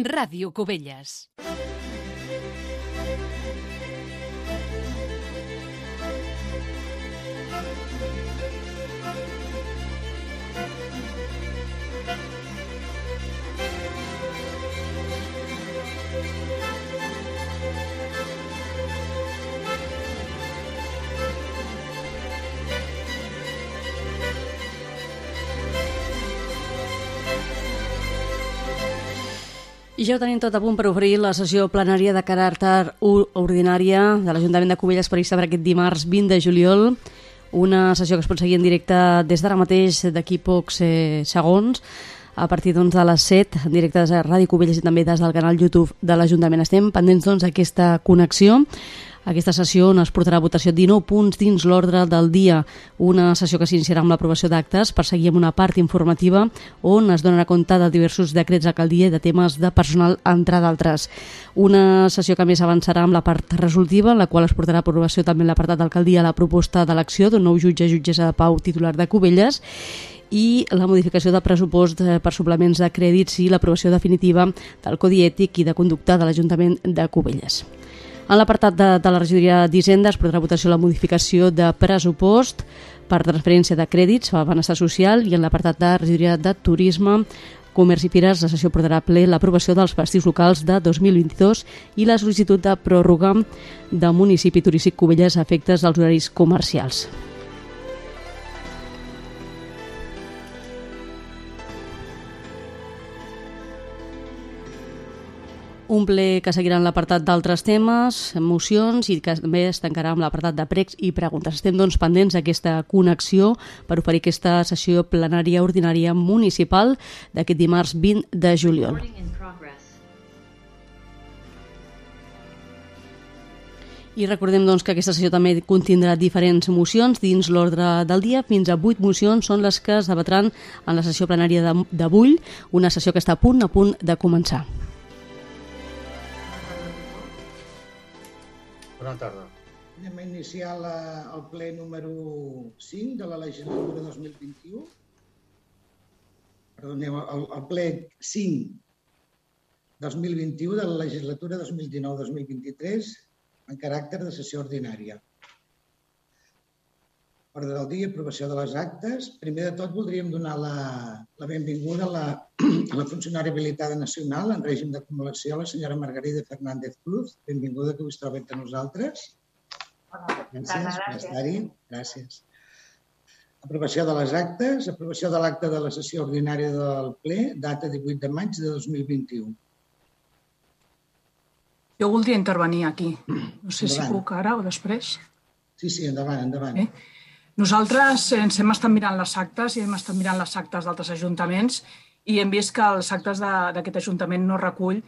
Ràdio Cubelles. I ja ho tenim tot a punt per oferir la sessió plenària de caràcter ordinària de l'Ajuntament de Cubelles prevista per aquest dimarts 20 de juliol. Una sessió que es pot seguir en directe des d'ara mateix, d'aquí pocs eh, segons, a partir doncs, de les 7, en directe des de Ràdio Cubelles i també des del canal YouTube de l'Ajuntament. Estem pendents doncs, d'aquesta connexió aquesta sessió on es portarà a votació 19 punts dins l'ordre del dia, una sessió que s'iniciarà amb l'aprovació d'actes per seguir amb una part informativa on es donarà compte de diversos decrets d'alcaldia i de temes de personal, entre d'altres. Una sessió que més avançarà amb la part resolutiva, en la qual es portarà a aprovació també l'apartat d'alcaldia la proposta d'elecció d'un nou jutge jutgessa de pau titular de Cubelles i la modificació de pressupost per suplements de crèdits i l'aprovació definitiva del Codi Ètic i de Conducta de l'Ajuntament de Cubelles. En l'apartat de, de la regidoria d'Hisenda es podrà votació la modificació de pressupost per transferència de crèdits a benestar social i en l'apartat de regidoria de turisme Comerç i Fires, la sessió portarà ple l'aprovació dels festius locals de 2022 i la sol·licitud de pròrroga de municipi turístic Cubelles a efectes dels horaris comercials. Un ple que seguirà en l'apartat d'altres temes, mocions i que també es tancarà amb l'apartat de pregs i preguntes. Estem doncs pendents d'aquesta connexió per oferir aquesta sessió plenària ordinària municipal d'aquest dimarts 20 de juliol. I recordem doncs, que aquesta sessió també contindrà diferents mocions dins l'ordre del dia. Fins a vuit mocions són les que es debatran en la sessió plenària d'avui, una sessió que està a punt a punt de començar. Bona tarda. Anem a iniciar la, el ple número 5 de la legislatura 2021. Perdoneu, el, el ple 5 2021 de la legislatura 2019-2023 en caràcter de sessió ordinària. Ordre del dia, aprovació de les actes. Primer de tot, voldríem donar la, la benvinguda a la, a la funcionària habilitada nacional en règim d'acumulació, la senyora Margarida Fernández Cruz. Benvinguda, que us trobo entre nosaltres. Gràcies per estar-hi. Gràcies. Aprovació de les actes. Aprovació de l'acte de la sessió ordinària del ple, data 18 de maig de 2021. Jo voldria intervenir aquí. No sé endavant. si puc ara o després. Sí, sí, endavant, endavant. Eh? Nosaltres ens hem estat mirant les actes i hem estat mirant les actes d'altres ajuntaments i hem vist que els actes d'aquest ajuntament no recull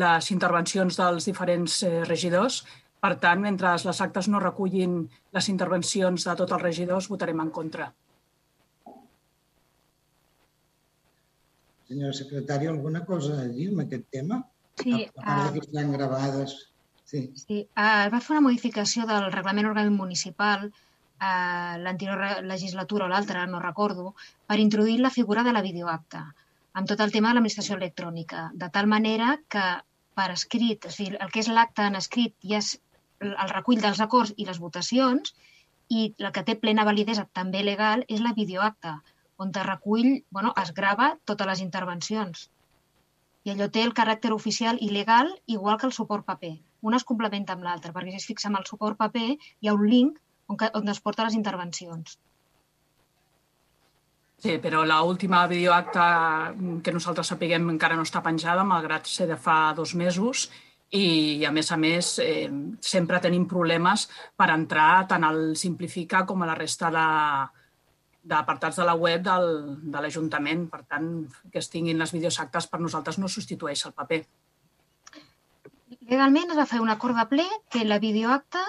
les intervencions dels diferents eh, regidors. Per tant, mentre les actes no recullin les intervencions de tots els regidors, votarem en contra. Senyora secretària, alguna cosa a dir amb aquest tema? Sí. A part uh, que estan gravades. Sí. sí. Uh, va fer una modificació del reglament orgànic municipal l'anterior legislatura o l'altra, no recordo, per introduir la figura de la videoacta amb tot el tema de l'administració electrònica, de tal manera que per escrit, a dir, el que és l'acte en escrit ja és el recull dels acords i les votacions i la que té plena validesa també legal és la videoacta, on es recull, bueno, es grava totes les intervencions i allò té el caràcter oficial i legal igual que el suport paper. Un es complementa amb l'altre, perquè si es fixa en el suport paper hi ha un link on, on es porta les intervencions. Sí, però l'última videoacta que nosaltres sapiguem encara no està penjada, malgrat ser de fa dos mesos, i, a més a més, eh, sempre tenim problemes per entrar tant al Simplifica com a la resta de, d'apartats de la web del, de l'Ajuntament. Per tant, que es tinguin les videoactes per nosaltres no substitueix el paper. Legalment es va fer un acord de ple que la videoacta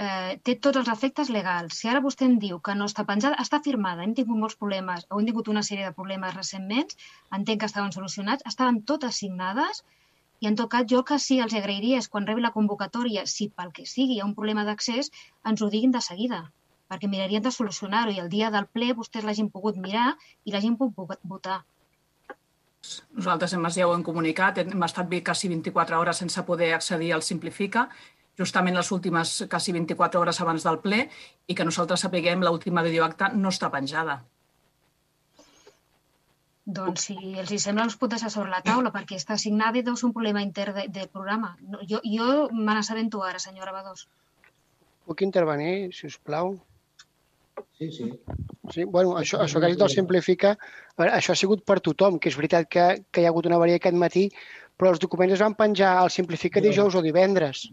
eh, té tots els efectes legals. Si ara vostè em diu que no està penjada, està firmada. Hem tingut molts problemes, o hem tingut una sèrie de problemes recentment, entenc que estaven solucionats, estaven totes signades i en tot cas jo que sí els agrairia és quan rebi la convocatòria, si pel que sigui hi ha un problema d'accés, ens ho diguin de seguida perquè mirarien de solucionar-ho i el dia del ple vostès l'hagin pogut mirar i l'hagin pogut votar. Nosaltres hem, ja ho hem comunicat, hem estat quasi 24 hores sense poder accedir al Simplifica, justament les últimes quasi 24 hores abans del ple, i que nosaltres sapiguem l'última videoacta no està penjada. Doncs si els hi sembla us puc deixar sobre la taula perquè està assignada i deu ser un problema intern de, del programa. No, jo jo me n'assabento ara, senyora Badós. Puc intervenir, si us plau? Sí, sí. Sí, bueno, això, això que has dit simplifica, veure, això ha sigut per tothom, que és veritat que, que hi ha hagut una avaria aquest matí, però els documents es van penjar al simplifica dijous o divendres.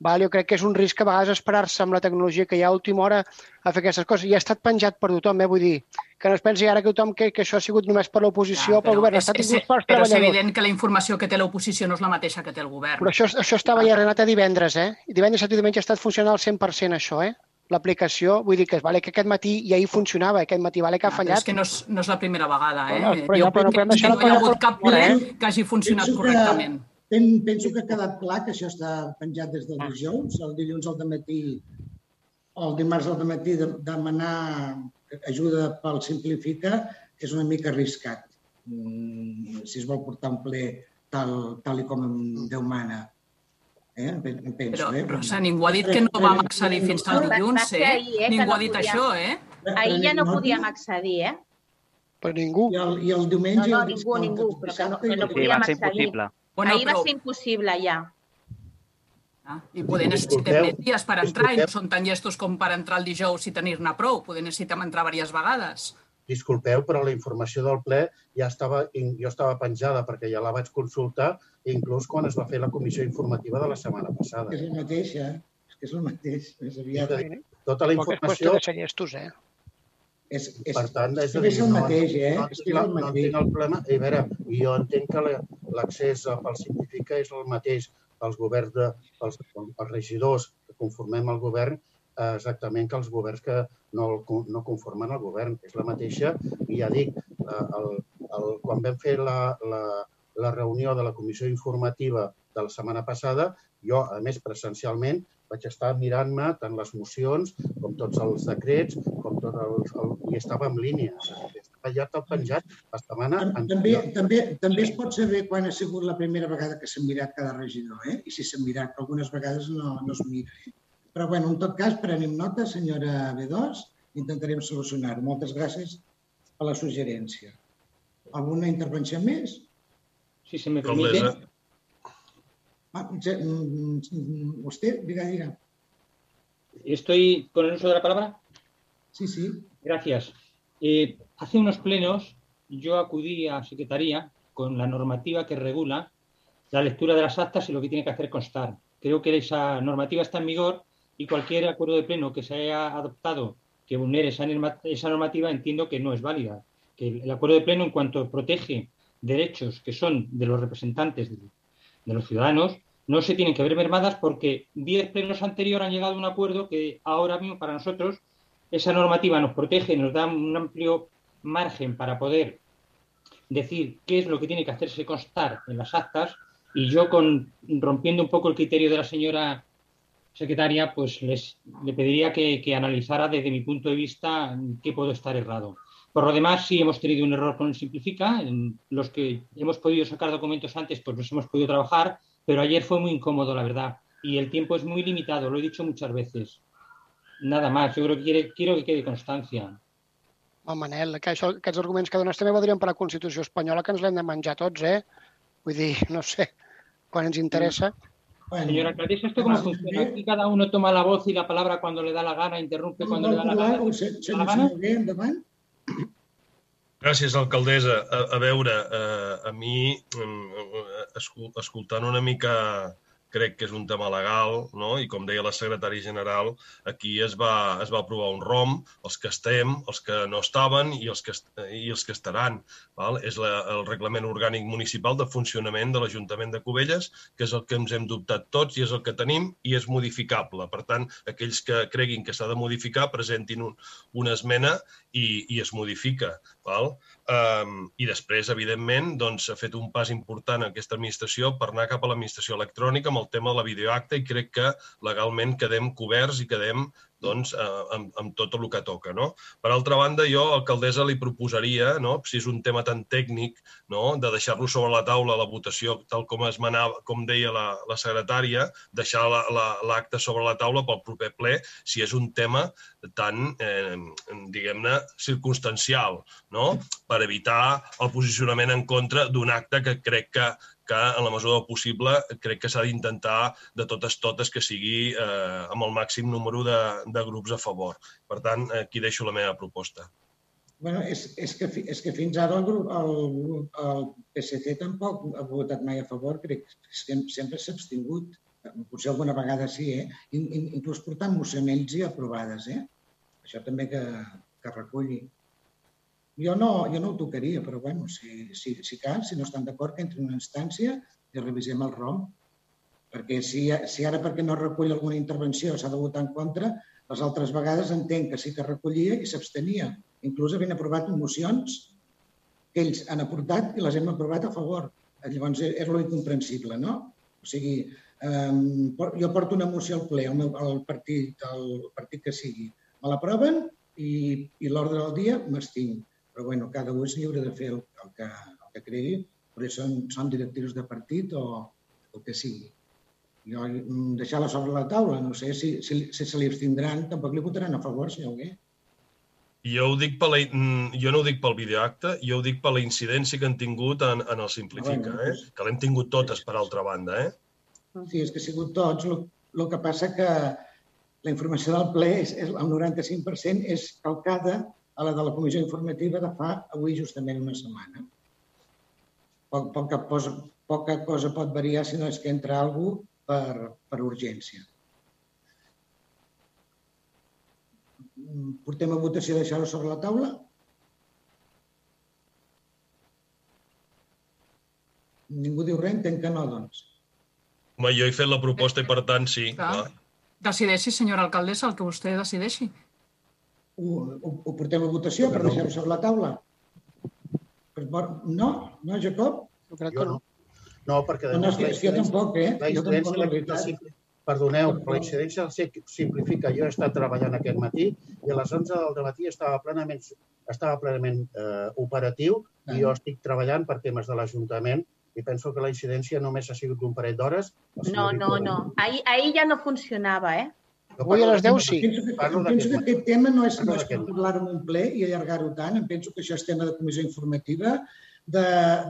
Val? Jo crec que és un risc a vegades esperar-se amb la tecnologia que hi ha a última hora a fer aquestes coses. I ha estat penjat per tothom, eh? vull dir, que no es pensi ara que tothom que, que això ha sigut només per l'oposició, Ja, pel govern. Ha és, estat és, pels però és evident que la informació que té l'oposició no és la mateixa que té el govern. Però això, això estava ja renat a divendres, eh? I divendres, i diumenge ha estat funcionant al 100% això, eh? L'aplicació, vull dir que vale que aquest matí i ahir funcionava, aquest matí vale que ha Ja, però fallat. És que no és, no és la primera vegada, eh? No, però ja, jo però no que la no hi ha hagut cap ple eh? que hagi funcionat Penso que- correctament. Pen, penso que ha quedat clar que això està penjat des del dijous, el dilluns al matí o el dimarts al matí de, demanar ajuda pel Simplifica és una mica arriscat. Mm, si es vol portar un ple tal, tal i com Déu mana. Eh? Pen- Penso, Però, eh? Rosa, ningú ha dit que no vam accedir fins al dilluns, eh? ahir, eh, Ningú no ha dit podíem. això, eh? Ahir ja no podíem accedir, eh? Però ningú. I el, i el diumenge... No, no, ningú, ningú, però que no- que no Sí, va ser accedir. Impossible. Bueno, Ahir va però, ser impossible ja. ah, I poder necessitem Disculpeu, més dies per entrar i no disculpeu. són tan llestos com per entrar el dijous i tenir-ne prou. Poder necessitem entrar diverses vegades. Disculpeu, però la informació del ple ja estava, jo estava penjada perquè ja la vaig consultar, inclús quan es va fer la comissió informativa de la setmana passada. És el mateix, eh? És que és el mateix. És aviat. Dir, Tota la Poc és qüestió informació, de ser llestos, eh? És, és, per tant, és, és, és el mateix, eh? No, És no mateix. entenc el problema. I a veure, jo entenc que la- l'accés pel Simplifica és el mateix pels governs, de, pels, pels regidors que conformem el govern, eh, exactament que els governs que no, el- no conformen el govern. És la mateixa, i ja dic, eh, el, el, quan vam fer la, la, la reunió de la comissió informativa de la setmana passada, jo, a més, presencialment, vaig estar mirant-me tant les mocions com tots els decrets, com tot el, el, i estava en línia. Estava ja tot penjat la setmana Tam- També, també, també es pot saber quan ha sigut la primera vegada que s'ha mirat cada regidor, eh? I si s'ha mirat, però algunes vegades no, no es mira. Eh? Però, bueno, en tot cas, prenem nota, senyora B2, intentarem solucionar-ho. Moltes gràcies per la suggerència. Alguna intervenció més? Si se me permite, usted, diga, diga. estoy con el uso de la palabra. Sí, sí. Gracias. Eh, hace unos plenos yo acudí a Secretaría con la normativa que regula la lectura de las actas y lo que tiene que hacer constar. Creo que esa normativa está en vigor y cualquier acuerdo de pleno que se haya adoptado que vulnere esa, norma- esa normativa entiendo que no es válida. Que el, el acuerdo de pleno en cuanto protege derechos que son de los representantes de, de los ciudadanos no se tienen que ver mermadas porque 10 plenos anteriores han llegado a un acuerdo que ahora mismo para nosotros esa normativa nos protege, nos da un amplio margen para poder decir qué es lo que tiene que hacerse constar en las actas y yo con rompiendo un poco el criterio de la señora secretaria, pues les le pediría que, que analizara desde mi punto de vista qué puedo estar errado. Por lo demás, sí hemos tenido un error con el Simplifica. En los que hemos podido sacar documentos antes, pues los hemos podido trabajar, pero ayer fue muy incómodo, la verdad. Y el tiempo es muy limitado, lo he dicho muchas veces. Nada más, yo creo que quiere, quiero que quede constancia. Home, Manel, que això, aquests arguments que dones també valdrien per la Constitució espanyola, que ens l'hem de menjar tots, eh? Vull dir, no sé, quan ens interessa. Bueno, Señora alcaldesa, ¿esto cómo funciona? ¿eh? Aquí cada uno toma la voz y la palabra cuando le da la gana, interrumpe cuando le da la gana. La gana? Gràcies, alcaldessa. A, a veure, a, a mi, escol- escoltant una mica, crec que és un tema legal, no? i com deia la secretària general, aquí es va, es va aprovar un ROM, els que estem, els que no estaven i els que, i els que estaran. Val? És la, el reglament orgànic municipal de funcionament de l'Ajuntament de Cubelles, que és el que ens hem dubtat tots i és el que tenim i és modificable. Per tant, aquells que creguin que s'ha de modificar, presentin un, una esmena i, i es modifica. Val? Um, I després, evidentment, doncs, s'ha fet un pas important en aquesta administració per anar cap a l'administració electrònica amb el tema de la videoacta i crec que legalment quedem coberts i quedem doncs, eh, amb, amb tot el que toca. No? Per altra banda, jo, alcaldessa, li proposaria, no, si és un tema tan tècnic, no, de deixar-lo sobre la taula la votació, tal com es manava, com deia la, la secretària, deixar l'acte la, la, sobre la taula pel proper ple, si és un tema tan, eh, diguem-ne, circumstancial, no? per evitar el posicionament en contra d'un acte que crec que, que en la mesura del possible crec que s'ha d'intentar de totes totes que sigui eh, amb el màxim número de, de grups a favor. Per tant, aquí deixo la meva proposta. Bueno, és, és, que, és que fins ara el, grup, el, el PSC tampoc ha votat mai a favor, crec que sempre s'ha abstingut. Potser alguna vegada sí, eh? Inclús portant mocionells i aprovades, eh? Això també que, que reculli. Jo no, jo no ho tocaria, però bueno, si, si, si cal, si no estan d'acord, que entri en una instància i revisem el ROM. Perquè si, si ara perquè no recull alguna intervenció s'ha de votar en contra, les altres vegades entenc que sí que recollia i s'abstenia. Inclús havien aprovat mocions que ells han aportat i les hem aprovat a favor. Llavors és lo incomprensible, no? O sigui, eh, jo porto una moció al ple, al, meu, al partit, al partit que sigui, me l'aproven i, i l'ordre del dia m'estinc. Però bueno, cada un és lliure de fer el, el, que, el que cregui, però són, són directius de partit o el que sigui. Jo mm, deixar-la sobre la taula, no sé si, si, si se li abstindran, tampoc li votaran a favor, senyor Hugué. Jo, ho dic per la, jo no ho dic pel videoacte, jo ho dic per la incidència que han tingut en, en el Simplifica, ah, bueno, eh? que l'hem tingut totes, per altra banda. Eh? Sí, és que ha sigut tots. El que passa que la informació del ple, és, és, el 95% és calcada a la de la comissió informativa de fa avui justament una setmana. Poc, poca, posa, poca cosa pot variar si no és que entra algú per, per urgència. Portem a votació deixar-ho sobre la taula? Ningú diu res? Entenc que no, doncs. Home, jo he fet la proposta i, per tant, sí. Clar. clar. Decideixi, senyora alcaldessa, el que vostè decideixi. Ho, ho, ho portem a votació per deixar-ho sobre la taula? No? No, Jacob? Jo crec que no. No, perquè... No, no, és que, és que jo tampoc, eh? La incidència, la veritat, perdoneu, però la incidència simplifica. Jo he estat treballant aquest matí i a les 11 del matí estava plenament, estava plenament eh, operatiu i jo estic treballant per temes de l'Ajuntament i penso que la incidència només ha sigut un parell d'hores. No, no, no. Ahir, ahir ja no funcionava, eh? Avui a les 10 sí. Penso que, penso que aquest tema no és, no és per parlar en un ple i allargar-ho tant. Em penso que això és tema de comissió informativa, de,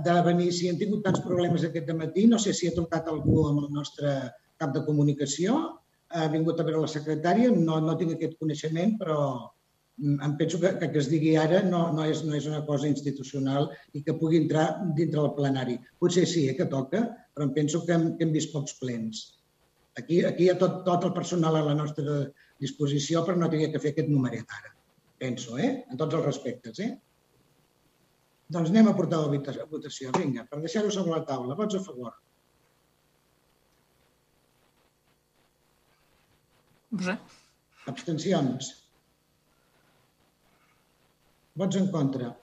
de venir, si han tingut tants problemes aquest matí, no sé si ha trucat algú amb el nostre cap de comunicació, ha vingut a veure la secretària, no, no tinc aquest coneixement, però Mm, em penso que, que, que es digui ara no, no, és, no és una cosa institucional i que pugui entrar dintre del plenari. Potser sí, eh, que toca, però em penso que hem, que hem vist pocs plens. Aquí, aquí hi ha tot, tot el personal a la nostra disposició, però no hauria que fer aquest numeret ara. Penso, eh? En tots els respectes, eh? Doncs anem a portar la votació. Vinga, per deixar-ho sobre la taula. Vots a favor? Abstencions? Vots en contra.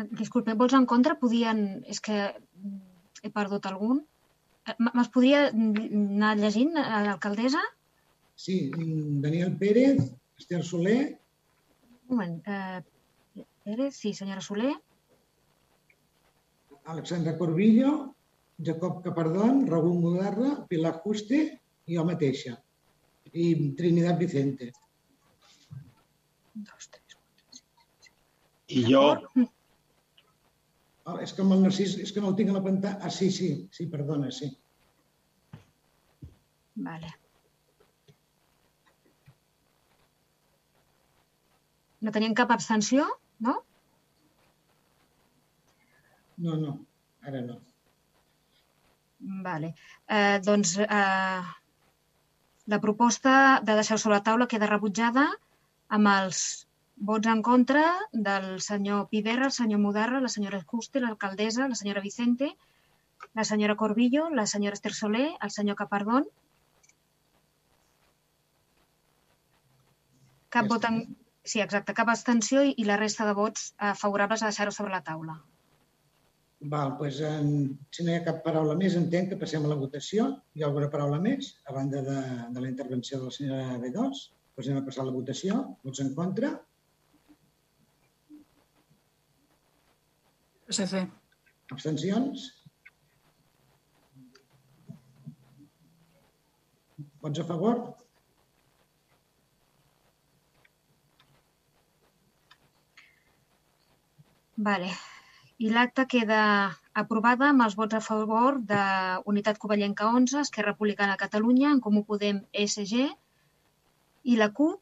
Ah, disculpe, vols en contra? Podien... És que he perdut algun. Eh, me'ls podria anar llegint, eh, l'alcaldessa? Sí, Daniel Pérez, Esther Soler. Un moment. Eh, Pérez, sí, senyora Soler. Alexandra Corbillo, Jacob Capardón, Raúl Mudarra, Pilar Juste i jo mateixa. I Trinidad Vicente. Dos, tres, quatre, cinc, set. I jo... Oh, és que amb el Narcís, és que no el tinc a la pantalla. Ah, sí, sí, sí, perdona, sí. Vale. No tenien cap abstenció, no? No, no, ara no. Vale. Eh, doncs eh, la proposta de deixar sobre la taula queda rebutjada amb els vots en contra del senyor Piderra, el senyor Mudarra, la senyora Juste, l'alcaldessa, la senyora Vicente la senyora Corbillo, la senyora Esther Soler, el senyor Capardón. Cap vot en... Sí, exacte, cap abstenció i la resta de vots eh, favorables a deixar-ho sobre la taula. Val, doncs, en, si no hi ha cap paraula més, entenc que passem a la votació. Hi ha alguna paraula més, a banda de, de la intervenció de la senyora B2? Doncs anem a passar a la votació. Vots en contra? PSC. Abstencions? Vots a favor? Vale. I l'acta queda aprovada amb els vots a favor de Unitat Covellenca 11, Esquerra Republicana de Catalunya, En Comú Podem, ESG i la CUP,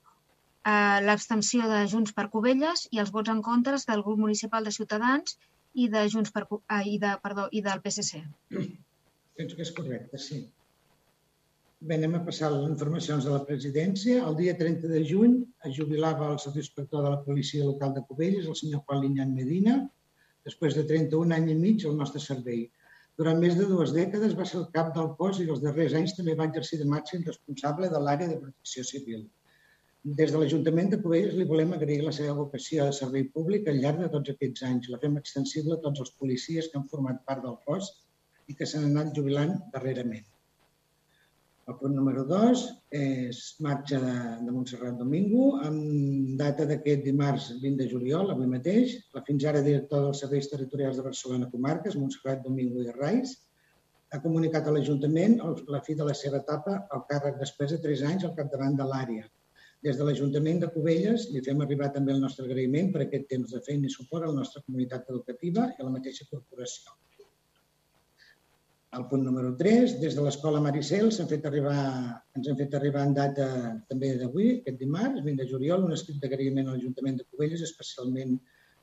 eh, l'abstenció de Junts per Covelles i els vots en contra del grup municipal de Ciutadans i de Junts per, eh, i de, perdó, i del PSC. Penso que és correcte, sí. Bé, anem a passar les informacions de la presidència. El dia 30 de juny es jubilava el subinspector de la policia local de Cubelles, el senyor Juan Liñán Medina, després de 31 anys i mig al nostre servei. Durant més de dues dècades va ser el cap del cos i els darrers anys també va exercir de màxim responsable de l'àrea de protecció civil. Des de l'Ajuntament de Cubelles li volem agrair la seva vocació de servei públic al llarg de tots aquests anys. La fem extensible a tots els policies que han format part del cos i que s'han anat jubilant darrerament. El punt número 2 és marxa de, de Montserrat Domingo, amb data d'aquest dimarts 20 de juliol, avui mateix. La fins ara director dels Serveis Territorials de Barcelona Comarques, Montserrat Domingo i Rais, ha comunicat a l'Ajuntament la fi de la seva etapa al càrrec després de 3 anys al capdavant de l'àrea. Des de l'Ajuntament de Cubelles li fem arribar també el nostre agraïment per aquest temps de feina i suport a la nostra comunitat educativa i a la mateixa corporació. El punt número 3, des de l'Escola Maricel s'han fet arribar, ens han fet arribar en data també d'avui, aquest dimarts, 20 de juliol, un escrit d'agraïment a l'Ajuntament de Cubelles, especialment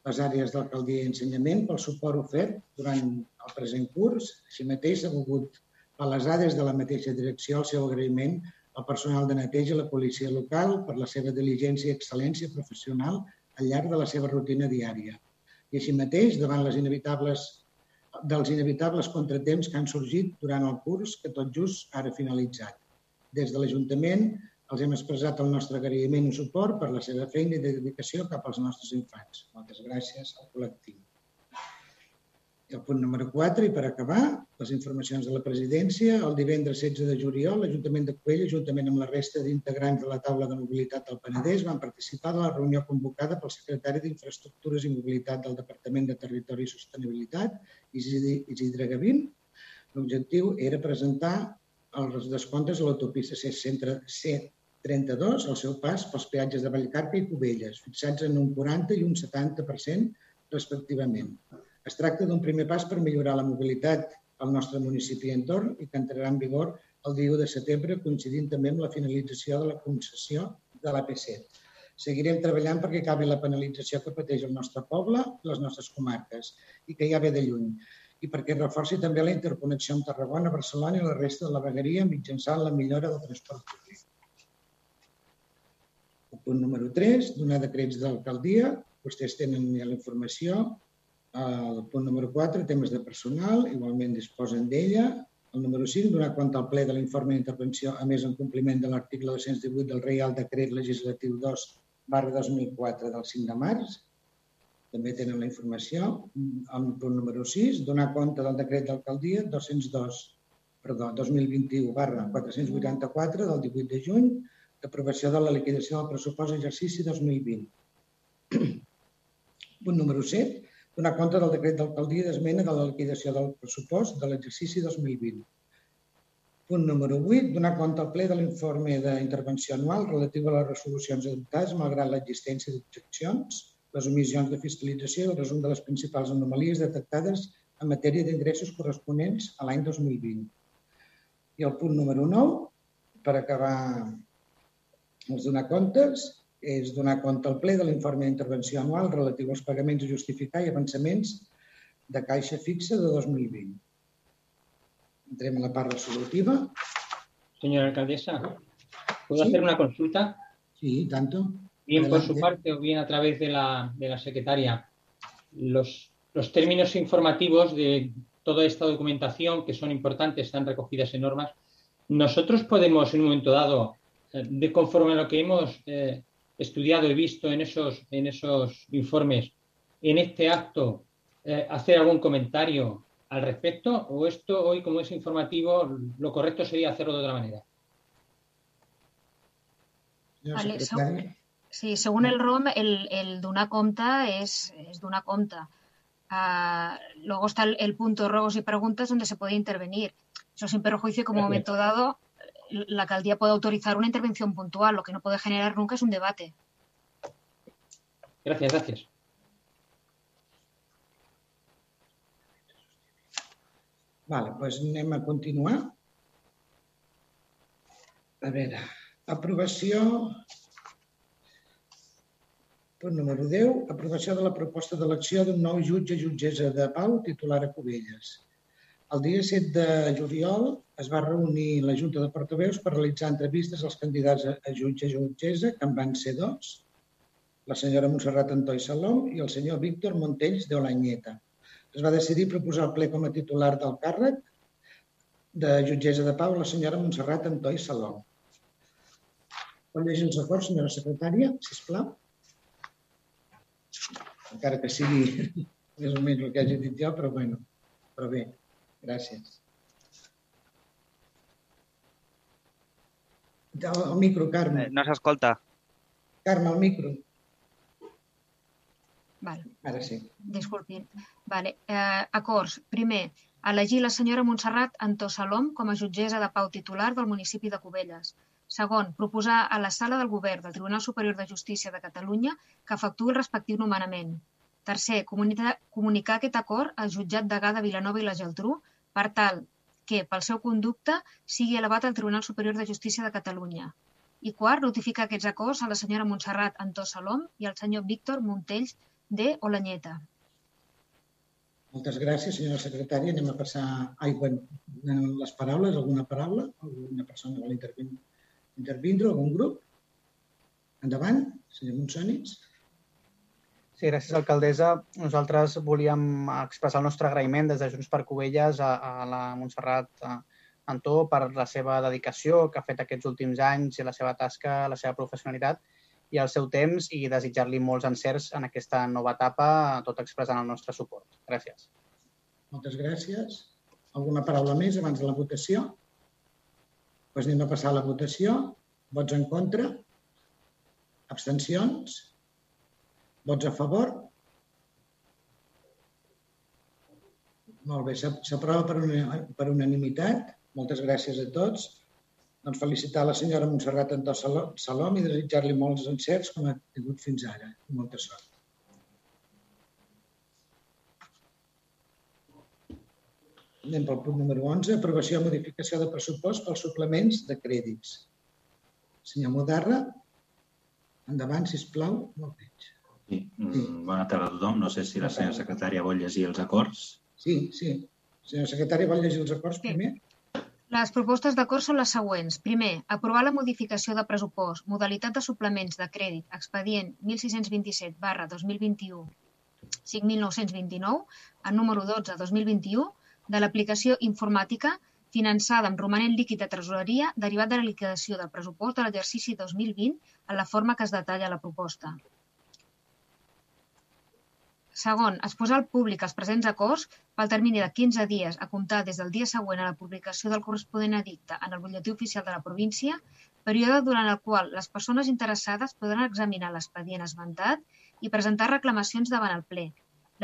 les àrees d'alcaldia i ensenyament, pel suport ofert durant el present curs. Així mateix s'ha volgut palesar des de la mateixa direcció el seu agraïment al personal de neteja i la policia local per la seva diligència i excel·lència professional al llarg de la seva rutina diària. I així mateix, davant les inevitables dels inevitables contratemps que han sorgit durant el curs que tot just ara finalitzat. Des de l'Ajuntament els hem expressat el nostre agraïment i suport per la seva feina i dedicació cap als nostres infants. Moltes gràcies al col·lectiu. El punt número 4, i per acabar, les informacions de la presidència. El divendres 16 de juliol, l'Ajuntament de Covella, juntament amb la resta d'integrants de la taula de mobilitat del Penedès, van participar de la reunió convocada pel secretari d'Infraestructures i Mobilitat del Departament de Territori i Sostenibilitat, Isidre Gavín. L'objectiu era presentar els descomptes a l'autopista C32 al seu pas pels peatges de Vallcarca i Cubelles, fixats en un 40 i un 70% respectivament. Es tracta d'un primer pas per millorar la mobilitat al nostre municipi i entorn i que entrarà en vigor el dia 1 de setembre, coincidint també amb la finalització de la concessió de l'AP7. Seguirem treballant perquè acabi la penalització que pateix el nostre poble i les nostres comarques i que ja ve de lluny i perquè reforci també la interconnexió amb Tarragona, Barcelona i la resta de la vegueria mitjançant la millora del transport públic. El punt número 3, donar decrets d'alcaldia. Vostès tenen ja la informació. El punt número 4, temes de personal, igualment disposen d'ella. El número 5, donar compte al ple de l'informe d'intervenció, a més en compliment de l'article 218 del Reial Decret Legislatiu 2 barra 2004 del 5 de març. També tenen la informació. El punt número 6, donar compte del decret d'alcaldia 202, perdó, 2021 barra 484 del 18 de juny d'aprovació de la liquidació del pressupost exercici 2020. Punt número 7, donar compte del decret d'alcaldia d'esmena de la liquidació del pressupost de l'exercici 2020. Punt número 8, donar compte al ple de l'informe d'intervenció anual relatiu a les resolucions adoptades malgrat l'existència d'objeccions, les omissions de fiscalització i el resum de les principals anomalies detectades en matèria d'ingressos corresponents a l'any 2020. I el punt número 9, per acabar els donar comptes, és donar compte al ple de l'informe d'intervenció anual relatiu als pagaments a justificar i avançaments de caixa fixa de 2020. Entrem a la part resolutiva. Señora alcaldesa, ¿puedo Sí. hacer una consulta? Sí, tanto. Bien por su Adelante. parte o bien a través de la, de la secretaria. Los, los términos informativos de toda esta documentación que son importantes, están recogidas en normas, nosotros podemos en un momento dado, eh, de conforme a lo que hemos eh, estudiado y visto en esos, en esos informes, en este acto, eh, hacer algún comentario al respecto o esto hoy como es informativo lo correcto sería hacerlo de otra manera. Vale, según, sí, según el ROM, el, el donar compte és, és donar compte. Uh, luego está el, el, punto ruegos y preguntas donde se puede intervenir. Eso sin perjuicio como momento dado la alcaldía puede autorizar una intervención puntual. Lo que no puede generar nunca es un debate. Gracias, gracias. Vale, doncs anem a continuar. A veure, aprovació... Punt número 10. Aprovació de la proposta d'elecció d'un nou jutge jutgessa de pau titular a Cubelles. El dia 7 de juliol es va reunir la Junta de Portaveus per realitzar entrevistes als candidats a jutge jutgessa, que en van ser dos, la senyora Montserrat Antoi Salom i el senyor Víctor Montells de Olanyeta es va decidir proposar al ple com a titular del càrrec de jutgessa de pau la senyora Montserrat Antoi Salom. Pot llegir els acords, senyora secretària, si plau. Encara que sigui més o menys el que hagi dit jo, però bueno, però bé, gràcies. El micro, Carme. Eh, no s'escolta. Carme, el micro. Vale. Ara sí. Disculpin. Vale. Eh, acords. Primer, elegir la senyora Montserrat Antó Salom com a jutgessa de pau titular del municipi de Cubelles. Segon, proposar a la sala del govern del Tribunal Superior de Justícia de Catalunya que efectuï el respectiu nomenament. Tercer, comunicar, comunicar aquest acord al jutjat de Gada, Vilanova i la Geltrú per tal que, pel seu conducte, sigui elevat al Tribunal Superior de Justícia de Catalunya. I quart, notificar aquests acords a la senyora Montserrat Antó Salom i al senyor Víctor Montells de Olanyeta. Moltes gràcies, senyora secretària. Anem a passar ai, bueno, les paraules. Alguna paraula? Alguna persona vol intervindre? intervindre algun grup? Endavant, senyor Monsonis. Sí, gràcies, alcaldessa. Nosaltres volíem expressar el nostre agraïment des de Junts per Covelles a, a la Montserrat Antó per la seva dedicació que ha fet aquests últims anys i la seva tasca, la seva professionalitat i el seu temps i desitjar-li molts encerts en aquesta nova etapa, tot expressant el nostre suport. Gràcies. Moltes gràcies. Alguna paraula més abans de la votació? Doncs anem a passar a la votació. Vots en contra? Abstencions? Vots a favor? Molt bé, s'aprova per, per unanimitat. Moltes gràcies a tots doncs, felicitar la senyora Montserrat Antó Salom i desitjar-li molts encerts com ha tingut fins ara. Molta sort. Anem pel punt número 11, aprovació i modificació de pressupost pels suplements de crèdits. Senyor Modarra, endavant, si plau, no el veig. Sí. sí. Bona tarda a tothom. No sé si la senyora secretària vol llegir els acords. Sí, sí. Senyora secretària, vol llegir els acords primer? Les propostes d'acord són les següents. Primer, aprovar la modificació de pressupost, modalitat de suplements de crèdit, expedient 1627 barra 2021 5.929, en número 12 2021, de l'aplicació informàtica finançada amb romanent líquid de tresoreria derivat de la liquidació del pressupost de l'exercici 2020 en la forma que es detalla a la proposta. Segon, es posa al públic els presents acords pel termini de 15 dies a comptar des del dia següent a la publicació del corresponent edicte en el butlletí oficial de la província, període durant el qual les persones interessades podran examinar l'expedient esmentat i presentar reclamacions davant el ple.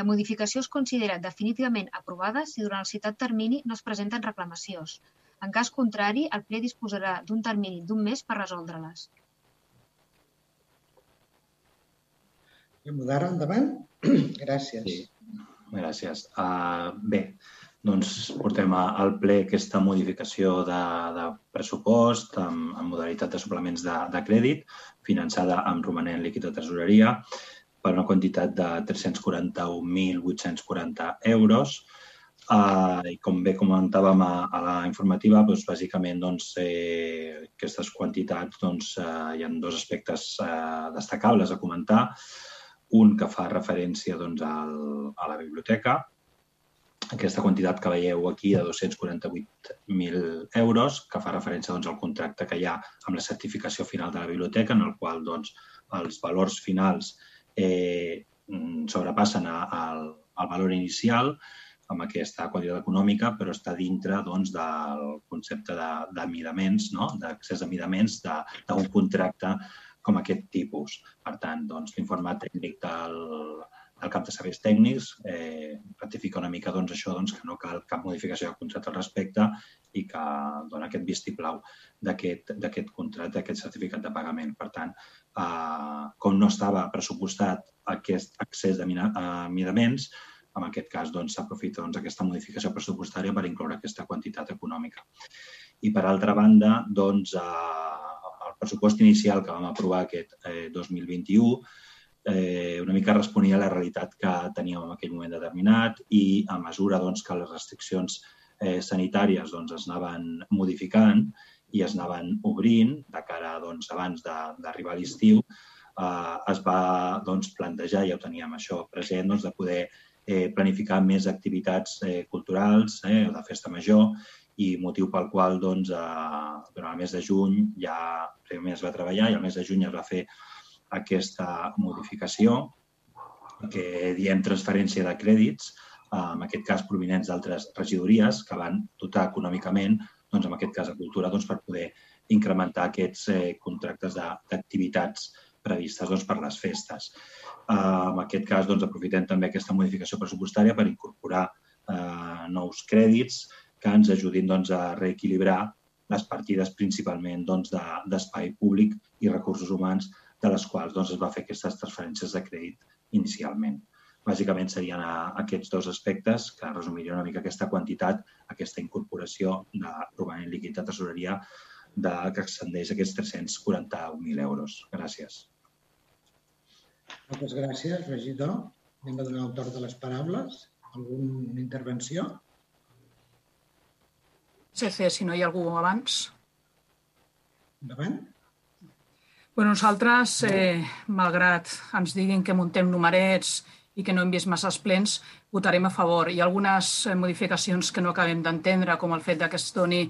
La modificació es considera definitivament aprovada si durant el citat termini no es presenten reclamacions. En cas contrari, el ple disposarà d'un termini d'un mes per resoldre-les. Mudar endavant. Gràcies. Sí, gràcies. Uh, bé, doncs portem al ple aquesta modificació de, de pressupost amb, amb modalitat de suplements de, de crèdit finançada amb romanent líquid de tresoreria per una quantitat de 341.840 euros. Uh, I com bé comentàvem a, a la informativa, doncs, bàsicament doncs, eh, aquestes quantitats doncs, eh, hi ha dos aspectes eh, destacables a comentar un que fa referència doncs, al, a la biblioteca aquesta quantitat que veieu aquí de 248.000 euros, que fa referència doncs, al contracte que hi ha amb la certificació final de la biblioteca, en el qual doncs, els valors finals eh, sobrepassen al, al valor inicial amb aquesta quantitat econòmica, però està dintre doncs, del concepte de, de no? d'accés a midaments d'un contracte com aquest tipus. Per tant, doncs, l'informe tècnic del, del cap de serveis tècnics eh, ratifica una mica doncs, això doncs, que no cal cap modificació del contracte al respecte i que dona aquest vistiplau d'aquest contracte, d'aquest certificat de pagament. Per tant, eh, com no estava pressupostat aquest accés de midaments, en aquest cas doncs, s'aprofita doncs, doncs, aquesta modificació pressupostària per incloure aquesta quantitat econòmica. I per altra banda, doncs, eh, pressupost inicial que vam aprovar aquest eh, 2021 eh, una mica responia a la realitat que teníem en aquell moment determinat i a mesura doncs, que les restriccions eh, sanitàries doncs, es anaven modificant i es anaven obrint de cara doncs, abans d'arribar a l'estiu, eh, es va doncs, plantejar, ja ho teníem això present, doncs, de poder eh, planificar més activitats eh, culturals eh, de festa major i motiu pel qual doncs, eh, durant el mes de juny ja primer es va treballar i el mes de juny es va fer aquesta modificació que diem transferència de crèdits, eh, en aquest cas provinents d'altres regidories que van dotar econòmicament, doncs, en aquest cas a Cultura, doncs, per poder incrementar aquests eh, contractes d'activitats previstes doncs, per les festes. Eh, en aquest cas, doncs, aprofitem també aquesta modificació pressupostària per incorporar eh, nous crèdits que ens ajudin doncs, a reequilibrar les partides principalment doncs, d'espai públic i recursos humans de les quals doncs, es va fer aquestes transferències de crèdit inicialment. Bàsicament serien aquests dos aspectes que resumirien una mica aquesta quantitat, aquesta incorporació de romanent líquid de tesoreria de, que ascendeix a aquests 341.000 euros. Gràcies. Moltes gràcies, regidor. Anem a donar el torn de les paraules. Alguna intervenció? CC, si no hi ha algú abans. Endavant. Bueno, nosaltres, eh, malgrat ens diguin que muntem numerets i que no hem vist massa plens, votarem a favor. Hi ha algunes eh, modificacions que no acabem d'entendre, com el fet que es doni,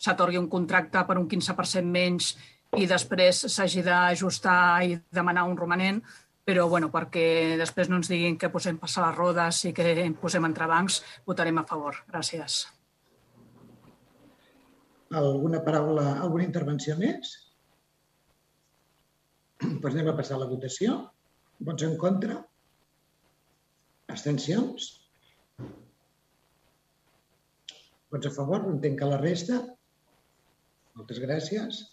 s'atorgui un contracte per un 15% menys i després s'hagi d'ajustar i demanar un romanent, però bueno, perquè després no ens diguin que posem passar les rodes i que posem entrebancs, votarem a favor. Gràcies. Alguna paraula, alguna intervenció més? Doncs anem a passar a la votació. Vots en contra? Abstencions? Vots a favor? Entenc que la resta. Moltes gràcies.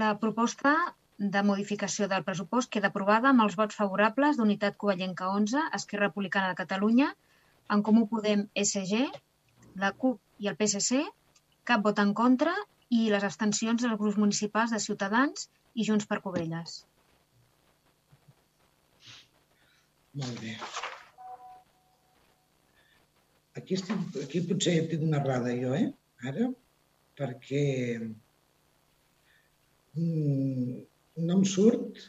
La proposta de modificació del pressupost queda aprovada amb els vots favorables d'Unitat Covellenca 11, Esquerra Republicana de Catalunya, en Comú Podem SG, la CUP i el PSC, cap vot en contra i les abstencions dels grups municipals de Ciutadans i Junts per Covelles. Molt bé. Aquí, estic, aquí potser tinc una errada jo, eh? Ara, perquè no em surt.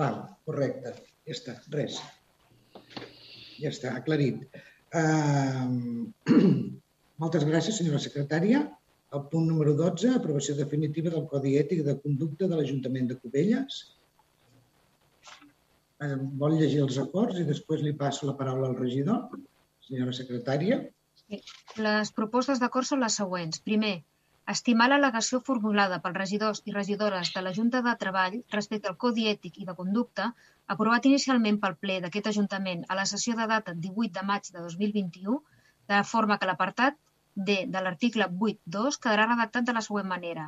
Val, correcte. Ja està, res. Ja està, aclarit. Uh, moltes gràcies, senyora secretària. El punt número 12, aprovació definitiva del Codi Ètic de Conducta de l'Ajuntament de Cubelles. Uh, vol llegir els acords i després li passo la paraula al regidor, senyora secretària. Les propostes d'acord són les següents. Primer, Estimar l'al·legació formulada pels regidors i regidores de la Junta de Treball respecte al Codi Ètic i de Conducta, aprovat inicialment pel ple d'aquest Ajuntament a la sessió de data 18 de maig de 2021, de la forma que l'apartat D de l'article 8.2 quedarà redactat de la següent manera.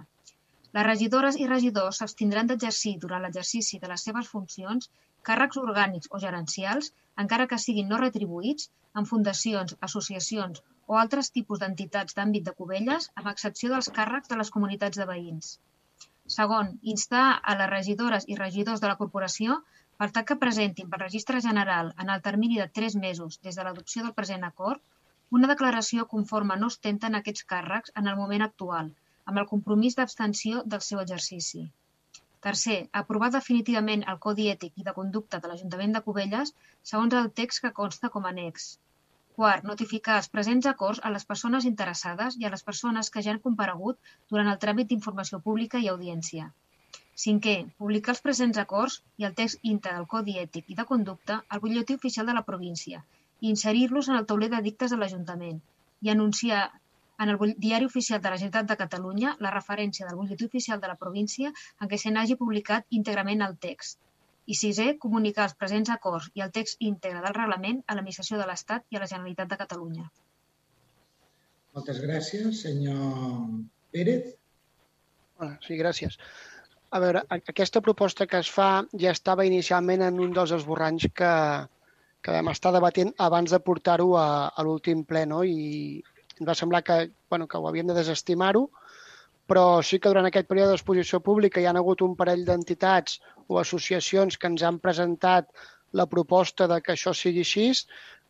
Les regidores i regidors s'abstindran d'exercir durant l'exercici de les seves funcions càrrecs orgànics o gerencials, encara que siguin no retribuïts, en fundacions, associacions o altres tipus d'entitats d'àmbit de Cubelles, amb excepció dels càrrecs de les comunitats de veïns. Segon, instar a les regidores i regidors de la corporació per tal que presentin pel Registre General en el termini de tres mesos des de l'adopció del present acord Una declaració conforme no ostenten aquests càrrecs en el moment actual, amb el compromís d'abstenció del seu exercici. Tercer, aprovar definitivament el Codi Ètic i de Conducta de l'Ajuntament de Cubelles segons el text que consta com a annex. Quart, notificar els presents acords a les persones interessades i a les persones que ja han comparegut durant el tràmit d'informació pública i audiència. Cinquè, publicar els presents acords i el text íntegre del Codi Ètic i de Conducta al butlletí oficial de la província i inserir-los en el tauler de dictes de l'Ajuntament i anunciar en el Diari Oficial de la Generalitat de Catalunya la referència del butlletí oficial de la província en què se n'hagi publicat íntegrament el text. I sisè, comunicar els presents acords i el text íntegre del reglament a l'Administració de l'Estat i a la Generalitat de Catalunya. Moltes gràcies, senyor Pérez. Sí, gràcies. A veure, aquesta proposta que es fa ja estava inicialment en un dels esborranys que, que vam estar debatent abans de portar-ho a, a l'últim ple, no? I ens va semblar que, bueno, que ho havíem de desestimar-ho, però sí que durant aquest període d'exposició pública hi ha hagut un parell d'entitats o associacions que ens han presentat la proposta de que això sigui així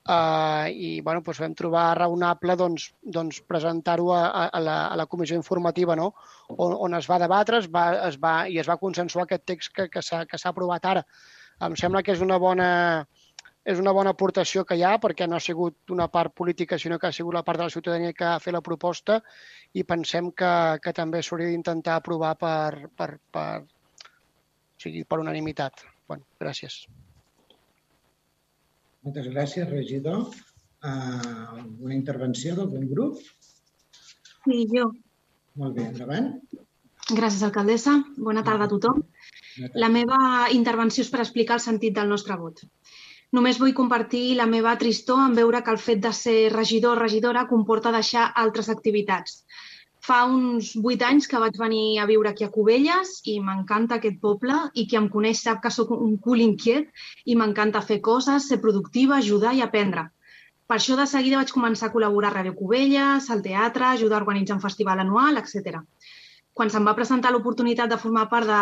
eh, i bueno, doncs vam trobar raonable doncs, doncs presentar-ho a, a, la, a la comissió informativa no? on, on es va debatre es va, es va, i es va consensuar aquest text que, que s'ha aprovat ara. Em sembla que és una bona, és una bona aportació que hi ha perquè no ha sigut una part política sinó que ha sigut la part de la ciutadania que ha fet la proposta i pensem que, que també s'hauria d'intentar aprovar per, per, per, o sigui, per unanimitat. Bueno, gràcies. Moltes gràcies, regidor. Uh, una intervenció d'algun grup? Sí, jo. Molt bé, endavant. Gràcies, alcaldessa. Bona tarda a tothom. La meva intervenció és per explicar el sentit del nostre vot. Només vull compartir la meva tristor en veure que el fet de ser regidor o regidora comporta deixar altres activitats. Fa uns vuit anys que vaig venir a viure aquí a Cubelles i m'encanta aquest poble i qui em coneix sap que sóc un cul inquiet i m'encanta fer coses, ser productiva, ajudar i aprendre. Per això de seguida vaig començar a col·laborar a Ràdio Cubelles, al teatre, ajudar a organitzar un festival anual, etc. Quan se'm va presentar l'oportunitat de formar part de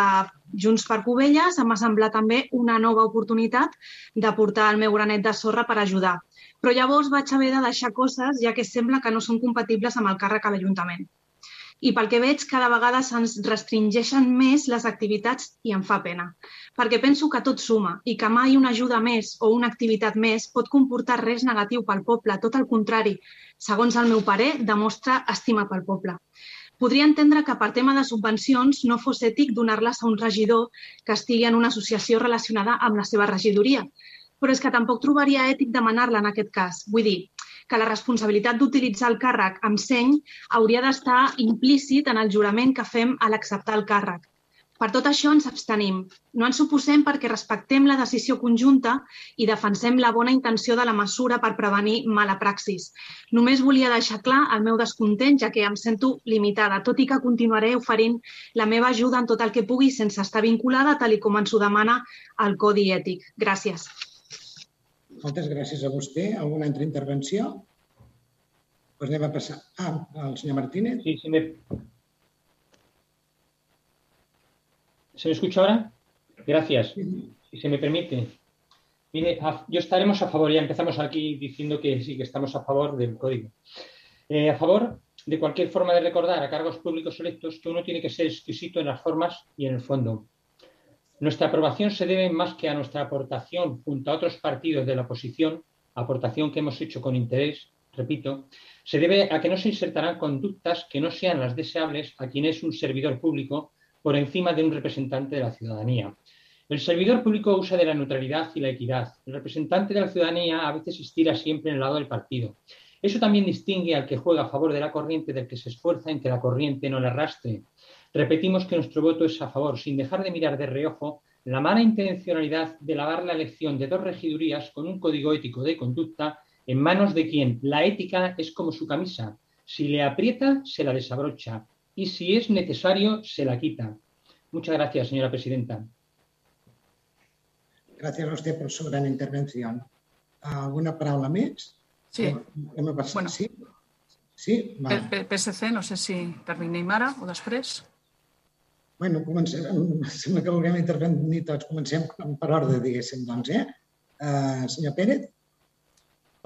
Junts per Cubelles, em va semblar també una nova oportunitat de portar el meu granet de sorra per ajudar. Però llavors vaig haver de deixar coses, ja que sembla que no són compatibles amb el càrrec a l'Ajuntament i pel que veig cada vegada se'ns restringeixen més les activitats i em fa pena. Perquè penso que tot suma i que mai una ajuda més o una activitat més pot comportar res negatiu pel poble, tot el contrari, segons el meu parer, demostra estima pel poble. Podria entendre que per tema de subvencions no fos ètic donar-les a un regidor que estigui en una associació relacionada amb la seva regidoria, però és que tampoc trobaria ètic demanar-la en aquest cas. Vull dir, que la responsabilitat d'utilitzar el càrrec amb seny hauria d'estar implícit en el jurament que fem a l'acceptar el càrrec. Per tot això ens abstenim. No ens oposem perquè respectem la decisió conjunta i defensem la bona intenció de la mesura per prevenir mala praxis. Només volia deixar clar el meu descontent, ja que em sento limitada, tot i que continuaré oferint la meva ajuda en tot el que pugui sense estar vinculada, tal com ens ho demana el Codi Ètic. Gràcies. Moltes gràcies a vostè. Alguna altra intervenció? Pues anem a passar. Ah, el senyor Martínez. Sí, sí, me... ¿Se me escucha ahora? Gracias. Si se me permite. Mire, yo estaremos a favor, ya empezamos aquí diciendo que sí, que estamos a favor del código. Eh, a favor de cualquier forma de recordar a cargos públicos electos que uno tiene que ser exquisito en las formas y en el fondo. Nuestra aprobación se debe más que a nuestra aportación junto a otros partidos de la oposición, aportación que hemos hecho con interés, repito, se debe a que no se insertarán conductas que no sean las deseables a quien es un servidor público por encima de un representante de la ciudadanía. El servidor público usa de la neutralidad y la equidad. El representante de la ciudadanía a veces estira siempre en el lado del partido. Eso también distingue al que juega a favor de la corriente del que se esfuerza en que la corriente no le arrastre. Repetimos que nuestro voto es a favor, sin dejar de mirar de reojo la mala intencionalidad de lavar la elección de dos regidurías con un código ético de conducta en manos de quien la ética es como su camisa. Si le aprieta, se la desabrocha y si es necesario, se la quita. Muchas gracias, señora presidenta. Gracias a usted por su gran intervención. ¿Alguna palabra más? Sí. Bueno, sí. Sí. PSC, no sé si terminem ara o després. Bueno, comencem, sembla que vulguem intervenir tots. Comencem per ordre, diguéssim, doncs, eh? Uh, senyor Pérez?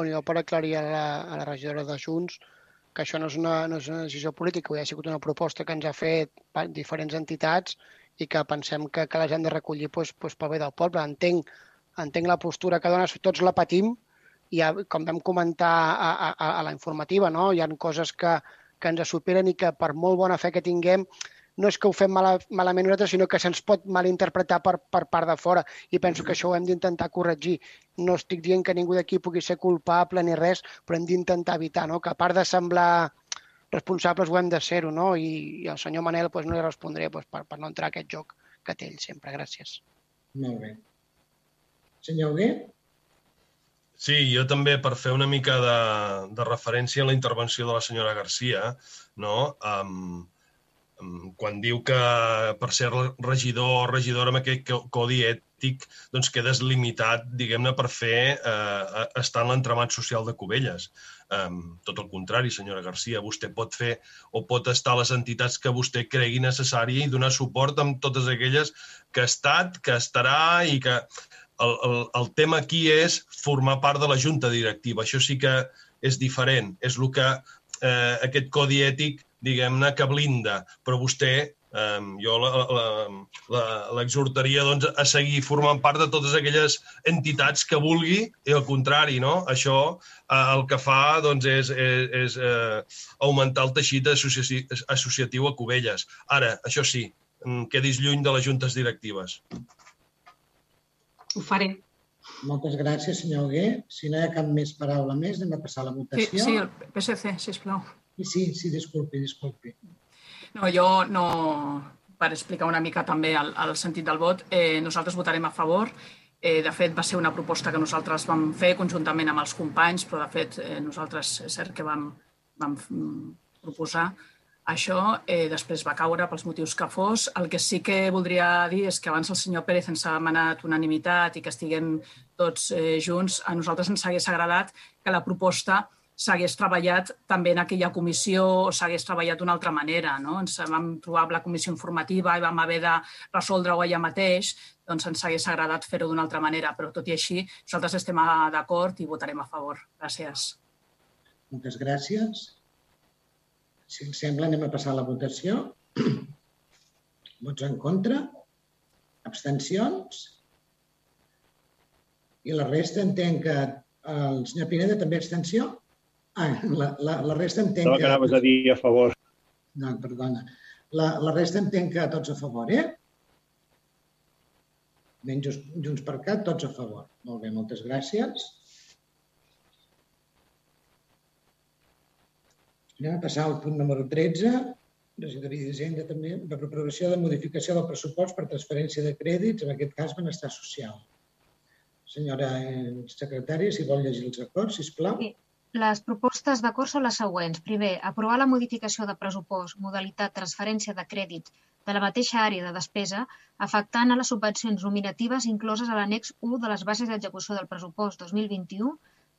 jo per aclarir a la, a la regidora de Junts que això no és una, no és una decisió política, ha sigut una proposta que ens ha fet diferents entitats i que pensem que, que les hem de recollir doncs, doncs, pel bé del poble. Entenc, entenc la postura que dones, tots la patim, i ja, com vam comentar a, a, a la informativa, no? hi ha coses que, que ens superen i que per molt bona fe que tinguem no és que ho fem mala, malament nosaltres, sinó que se'ns pot malinterpretar per, per part de fora i penso que això ho hem d'intentar corregir. No estic dient que ningú d'aquí pugui ser culpable ni res, però hem d'intentar evitar no? que a part de semblar responsables ho hem de ser-ho, no? I, I al senyor Manel pues, no li respondré pues, per, per no entrar a aquest joc que té ell sempre. Gràcies. Molt bé. Senyor Hugué? Sí, jo també, per fer una mica de, de referència a la intervenció de la senyora Garcia, no? Um, quan diu que per ser regidor o regidora amb aquest codi ètic doncs quedes limitat, diguem-ne, per fer eh, estar en l'entramat social de Cubelles. Um, tot el contrari, senyora Garcia, vostè pot fer o pot estar a les entitats que vostè cregui necessària i donar suport amb totes aquelles que ha estat, que estarà i que... El, el, el tema aquí és formar part de la junta directiva. Això sí que és diferent. És el que eh, aquest codi ètic diguem-ne, que blinda, però vostè, eh, jo l'exhortaria doncs, a seguir formant part de totes aquelles entitats que vulgui, i al contrari, no? això eh, el que fa doncs, és, és, és eh, augmentar el teixit associatiu, associatiu a Cubelles. Ara, això sí, quedis lluny de les juntes directives. Ho faré. Moltes gràcies, senyor Hugué. Si no hi ha cap més paraula més, anem a passar a la votació. Sí, sí el PSC, sisplau. Sí, sí, disculpi, disculpi. No, jo no, per explicar una mica també el, el sentit del vot, eh, nosaltres votarem a favor. Eh, de fet, va ser una proposta que nosaltres vam fer conjuntament amb els companys, però de fet eh, nosaltres és cert que vam, vam proposar això, eh, després va caure pels motius que fos. El que sí que voldria dir és que abans el senyor Pérez ens ha demanat unanimitat i que estiguem tots eh, junts. A nosaltres ens hagués agradat que la proposta s'hagués treballat també en aquella comissió o s'hagués treballat d'una altra manera. No? Ens vam trobar amb la comissió informativa i vam haver de resoldre-ho allà mateix, doncs ens hagués agradat fer-ho d'una altra manera, però tot i així nosaltres estem d'acord i votarem a favor. Gràcies. Moltes gràcies. Si ens sembla, anem a passar a la votació. Vots en contra? Abstencions? I la resta entenc que el senyor Pineda també abstenció? Ah, la, la, la resta entenc que... que anaves a dir a favor. No, perdona. La, la resta entenc que tots a favor, eh? Menys Junts per Cat, tots a favor. Molt bé, moltes gràcies. Anem a passar al punt número 13, regidoria d'Hisenda també, de preparació de modificació del pressupost per transferència de crèdits, en aquest cas benestar social. Senyora eh, secretària, si vol llegir els acords, sisplau. Sí. Les propostes d'acord són les següents. Primer, aprovar la modificació de pressupost, modalitat transferència de crèdit de la mateixa àrea de despesa, afectant a les subvencions nominatives incloses a l'annex 1 de les bases d'execució del pressupost 2021,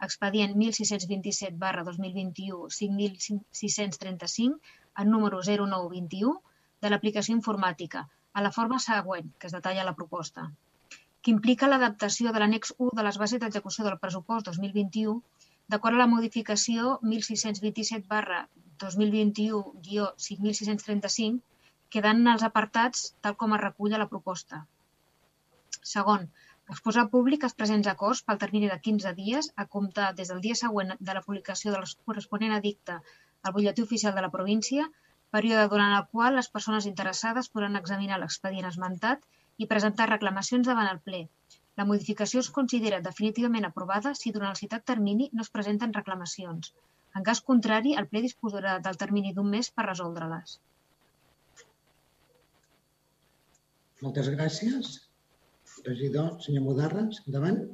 expedient 1627 barra 2021 5635, en número 0921, de l'aplicació informàtica, a la forma següent, que es detalla la proposta, que implica l'adaptació de l'annex 1 de les bases d'execució del pressupost 2021 D'acord a la modificació 1627 barra 2021-5635, quedant els apartats tal com es recull a la proposta. Segon, exposar públic els presents acords pel termini de 15 dies a comptar des del dia següent de la publicació del corresponent edicte al butlletí oficial de la província, període durant el qual les persones interessades podran examinar l'expedient esmentat i presentar reclamacions davant el ple, la modificació es considera definitivament aprovada si durant el citat termini no es presenten reclamacions. En cas contrari, el ple disposarà del termini d'un mes per resoldre-les. Moltes gràcies. Regidor, senyor Mudarres, endavant.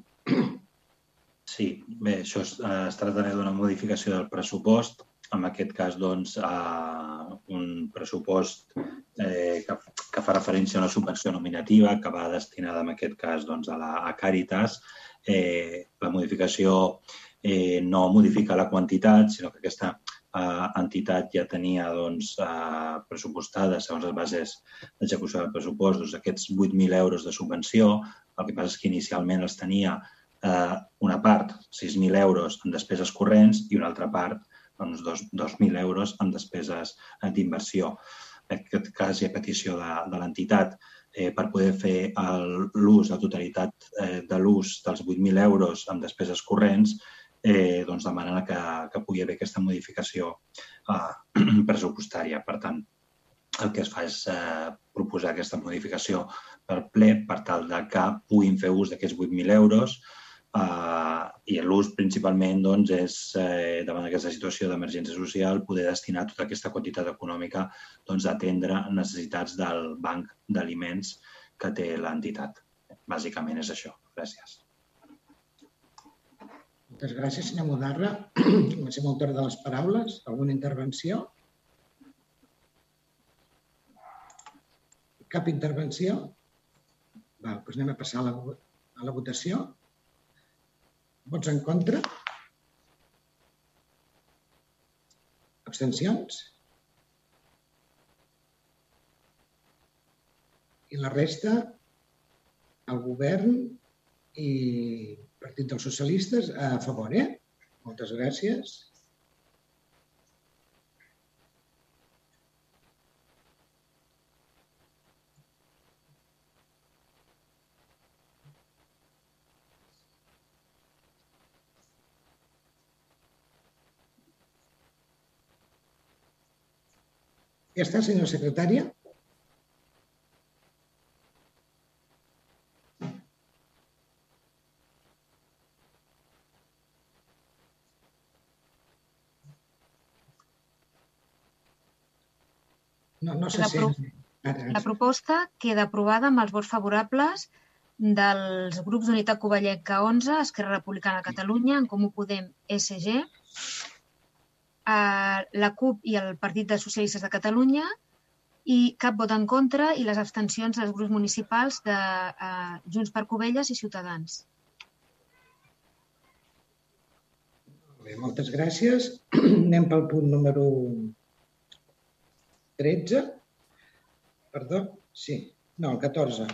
Sí, bé, això es, eh, es tracta d'una modificació del pressupost en aquest cas doncs, a un pressupost eh, que, que fa referència a una subvenció nominativa que va destinada en aquest cas doncs, a, la, a Càritas. Eh, la modificació eh, no modifica la quantitat, sinó que aquesta eh, entitat ja tenia doncs, eh, pressupostada, segons les bases d'execució del pressupost, doncs, aquests 8.000 euros de subvenció. El que passa és que inicialment els tenia eh, una part, 6.000 euros en despeses corrents i una altra part, uns 2.000 euros en despeses d'inversió. En aquest cas hi ha petició de, de l'entitat eh, per poder fer l'ús, la totalitat eh, de l'ús dels 8.000 euros en despeses corrents, eh, doncs demanen que, que pugui haver aquesta modificació eh, pressupostària. Per tant, el que es fa és eh, proposar aquesta modificació per ple per tal de que puguin fer ús d'aquests 8.000 euros eh, i l'ús principalment doncs, és, eh, davant d'aquesta situació d'emergència social, poder destinar tota aquesta quantitat econòmica doncs, a atendre necessitats del banc d'aliments que té l'entitat. Bàsicament és això. Gràcies. Moltes gràcies, senyor Modarra. Comencem el torn de les paraules. Alguna intervenció? Cap intervenció? Val, doncs anem a passar a la, a la votació. Vots en contra? Abstencions? I la resta, el govern i Partit dels Socialistes a favor, eh? Moltes gràcies. Ja està, senyora secretària? No, no se pro sent. Ara, la proposta queda aprovada amb els vots favorables dels grups d'Unitat Covellenca 11, Esquerra Republicana de Catalunya, en Comú Podem, SG, la CUP i el Partit dels Socialistes de Catalunya i cap vot en contra i les abstencions dels grups municipals de eh, Junts per Covelles i Ciutadans. Bé, moltes gràcies. Anem pel punt número 13. Perdó? Sí. No, el 14.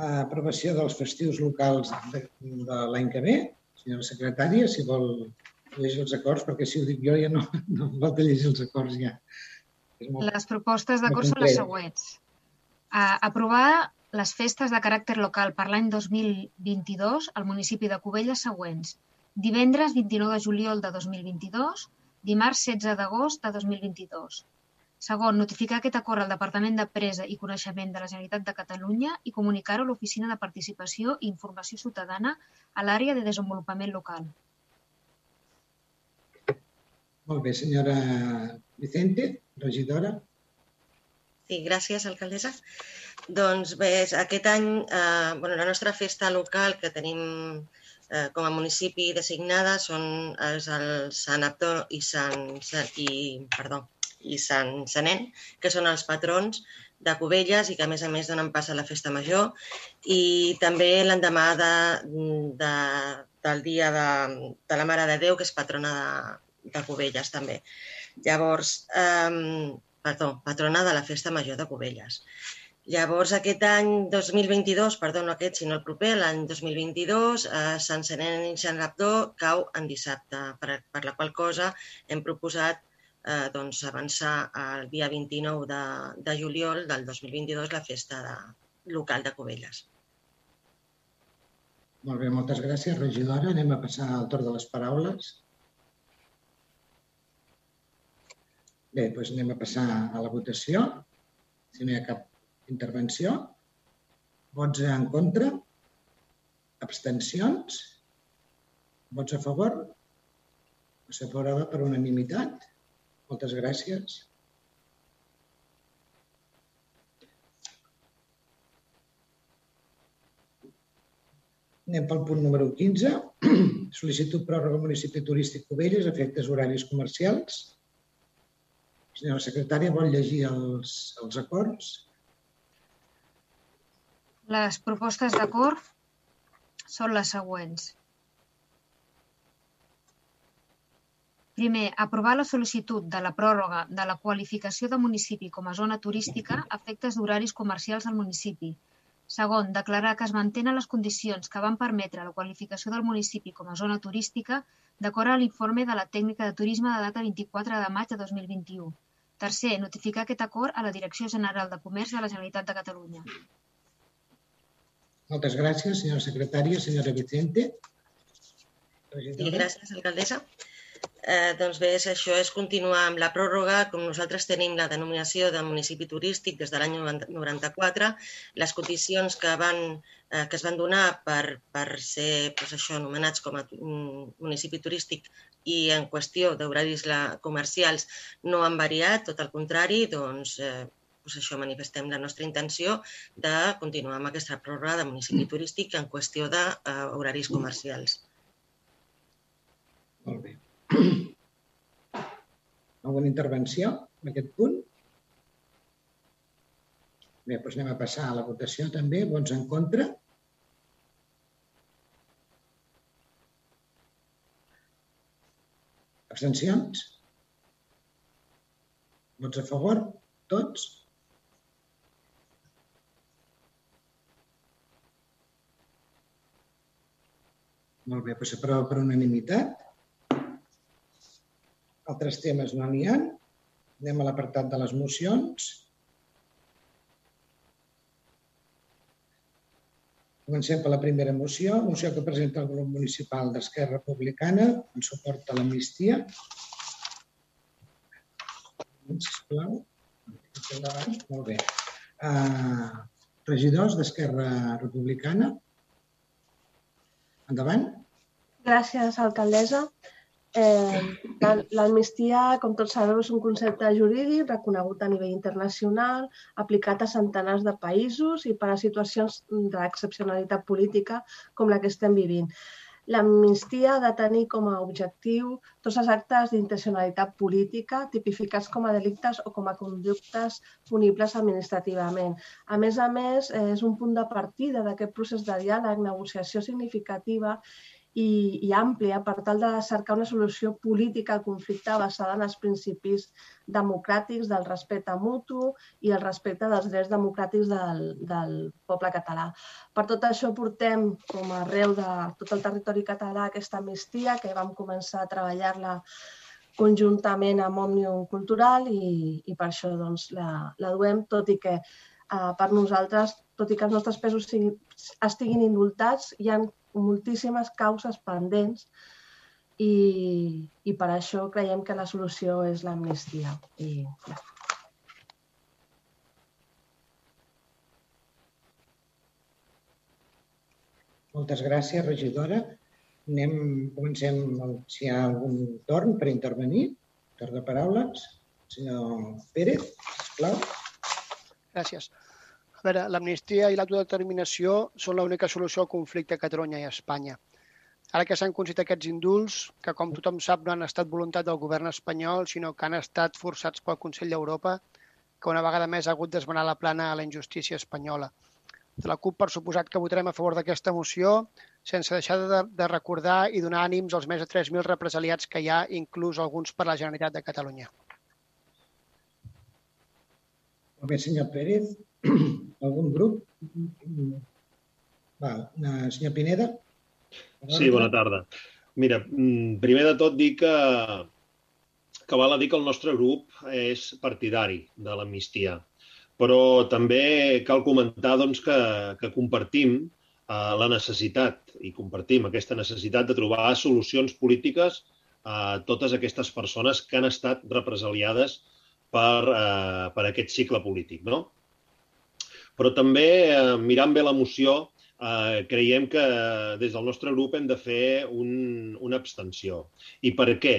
Aprovació dels festius locals de, de l'any que ve. Senyora secretària, si vol llegir els acords, perquè si ho dic jo ja no, no em falta llegir els acords ja. Molt, Les propostes d'acord són les següents. A aprovar les festes de caràcter local per l'any 2022 al municipi de Cubelles següents. Divendres 29 de juliol de 2022, dimarts 16 d'agost de 2022. Segon, notificar aquest acord al Departament de Presa i Coneixement de la Generalitat de Catalunya i comunicar-ho a l'Oficina de Participació i Informació Ciutadana a l'àrea de desenvolupament local. Molt bé, senyora Vicente, regidora. Sí, gràcies, alcaldessa. Doncs bé, aquest any eh, bueno, la nostra festa local que tenim eh, com a municipi designada són els, el Sant Abdó i Sant, i, perdó, i Sant Senent, que són els patrons de Cubelles i que a més a més donen pas a la festa major i també l'endemà de, de, del dia de, de la Mare de Déu, que és patrona de, de Cubelles també. Llavors, eh, perdó, patrona de la festa major de Cubelles. Llavors, aquest any 2022, perdó, no aquest, sinó el proper, l'any 2022, eh, Sant Senent i Sant cau en dissabte, per, per la qual cosa hem proposat eh, doncs, avançar al dia 29 de, de juliol del 2022 la festa de, local de Cubelles. Molt bé, moltes gràcies, regidora. Anem a passar al torn de les paraules. Bé, doncs anem a passar a la votació. Si no hi ha cap intervenció. Vots en contra? Abstencions? Vots a favor? S'aprova per unanimitat. Moltes gràcies. Anem pel punt número 15. Sol·licitud pròrroga al municipi turístic Cubelles, efectes horaris comercials. Senyora secretària, vol llegir els, els acords? Les propostes d'acord són les següents. Primer, aprovar la sol·licitud de la pròrroga de la qualificació de municipi com a zona turística a efectes d'horaris comercials al municipi. Segon, declarar que es mantenen les condicions que van permetre la qualificació del municipi com a zona turística d'acord amb l'informe de la tècnica de turisme de data 24 de maig de 2021. Tercer, notificar aquest acord a la Direcció General de Comerç de la Generalitat de Catalunya. Moltes gràcies, senyora secretària. Senyora Vicente. Sí, gràcies, alcaldessa. Eh, doncs bé, això és continuar amb la pròrroga. Com nosaltres tenim la denominació de municipi turístic des de l'any 94, les condicions que, van, eh, que es van donar per, per ser doncs això, anomenats com a municipi turístic i en qüestió d'horaris comercials no han variat, tot el contrari, doncs eh, doncs això manifestem la nostra intenció de continuar amb aquesta pròrroga de municipi turístic en qüestió d'horaris comercials. Molt bé. Alguna intervenció en aquest punt? Bé, doncs anem a passar a la votació també. Bons en contra? Abstencions? Vots a favor? Tots? Molt bé, doncs s'aprova per unanimitat. Altres temes no n'hi ha. Anem a l'apartat de les mocions. Comencem per la primera moció, moció que presenta el grup municipal d'Esquerra Republicana en suport a l'amnistia. Sisplau. Molt bé. Uh, regidors d'Esquerra Republicana. Endavant. Gràcies, alcaldessa. Eh, L'amnistia, com tots sabeu, és un concepte jurídic reconegut a nivell internacional, aplicat a centenars de països i per a situacions d'excepcionalitat política com la que estem vivint. L'amnistia ha de tenir com a objectiu tots els actes d'intencionalitat política tipificats com a delictes o com a conductes punibles administrativament. A més a més, és un punt de partida d'aquest procés de diàleg, negociació significativa i, i àmplia per tal de cercar una solució política al conflicte basada en els principis democràtics del respecte mutu i el respecte dels drets democràtics del, del poble català. Per tot això portem com arreu de tot el territori català aquesta amnistia que vam començar a treballar-la conjuntament amb Òmnium Cultural i, i per això doncs, la, la duem, tot i que eh, per nosaltres, tot i que els nostres pesos siguin, estiguin indultats, hi ha moltíssimes causes pendents i, i per això creiem que la solució és l'amnistia. I, ja. Moltes gràcies, regidora. Anem, comencem si hi ha algun torn per intervenir. Torn de paraules. Senyor Pérez, sisplau. Gràcies. A veure, l'amnistia i l'autodeterminació són l'única solució al conflicte a Catalunya i a Espanya. Ara que s'han concedit aquests indults, que com tothom sap no han estat voluntat del govern espanyol, sinó que han estat forçats pel Consell d'Europa, que una vegada més ha hagut d'esmenar la plana a la injustícia espanyola. De la CUP, per suposat que votarem a favor d'aquesta moció, sense deixar de, de recordar i donar ànims als més de 3.000 represaliats que hi ha, inclús alguns per la Generalitat de Catalunya. Molt bé, senyor Pérez. Algun grup? Va, senyor Pineda. Sí, bona tarda. Mira, mm, primer de tot dir que, que val a dir que el nostre grup és partidari de l'amnistia, però també cal comentar doncs, que, que compartim eh, la necessitat i compartim aquesta necessitat de trobar solucions polítiques a totes aquestes persones que han estat represaliades per, eh, per aquest cicle polític. No? Però també, eh, mirant bé la moció, eh, creiem que des del nostre grup hem de fer un, una abstenció. I per què?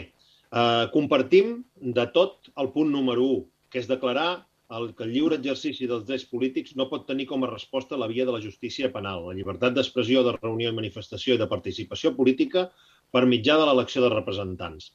Eh, compartim de tot el punt número 1, que és declarar el, que el lliure exercici dels drets polítics no pot tenir com a resposta la via de la justícia penal, la llibertat d'expressió, de reunió i manifestació i de participació política per mitjà de l'elecció de representants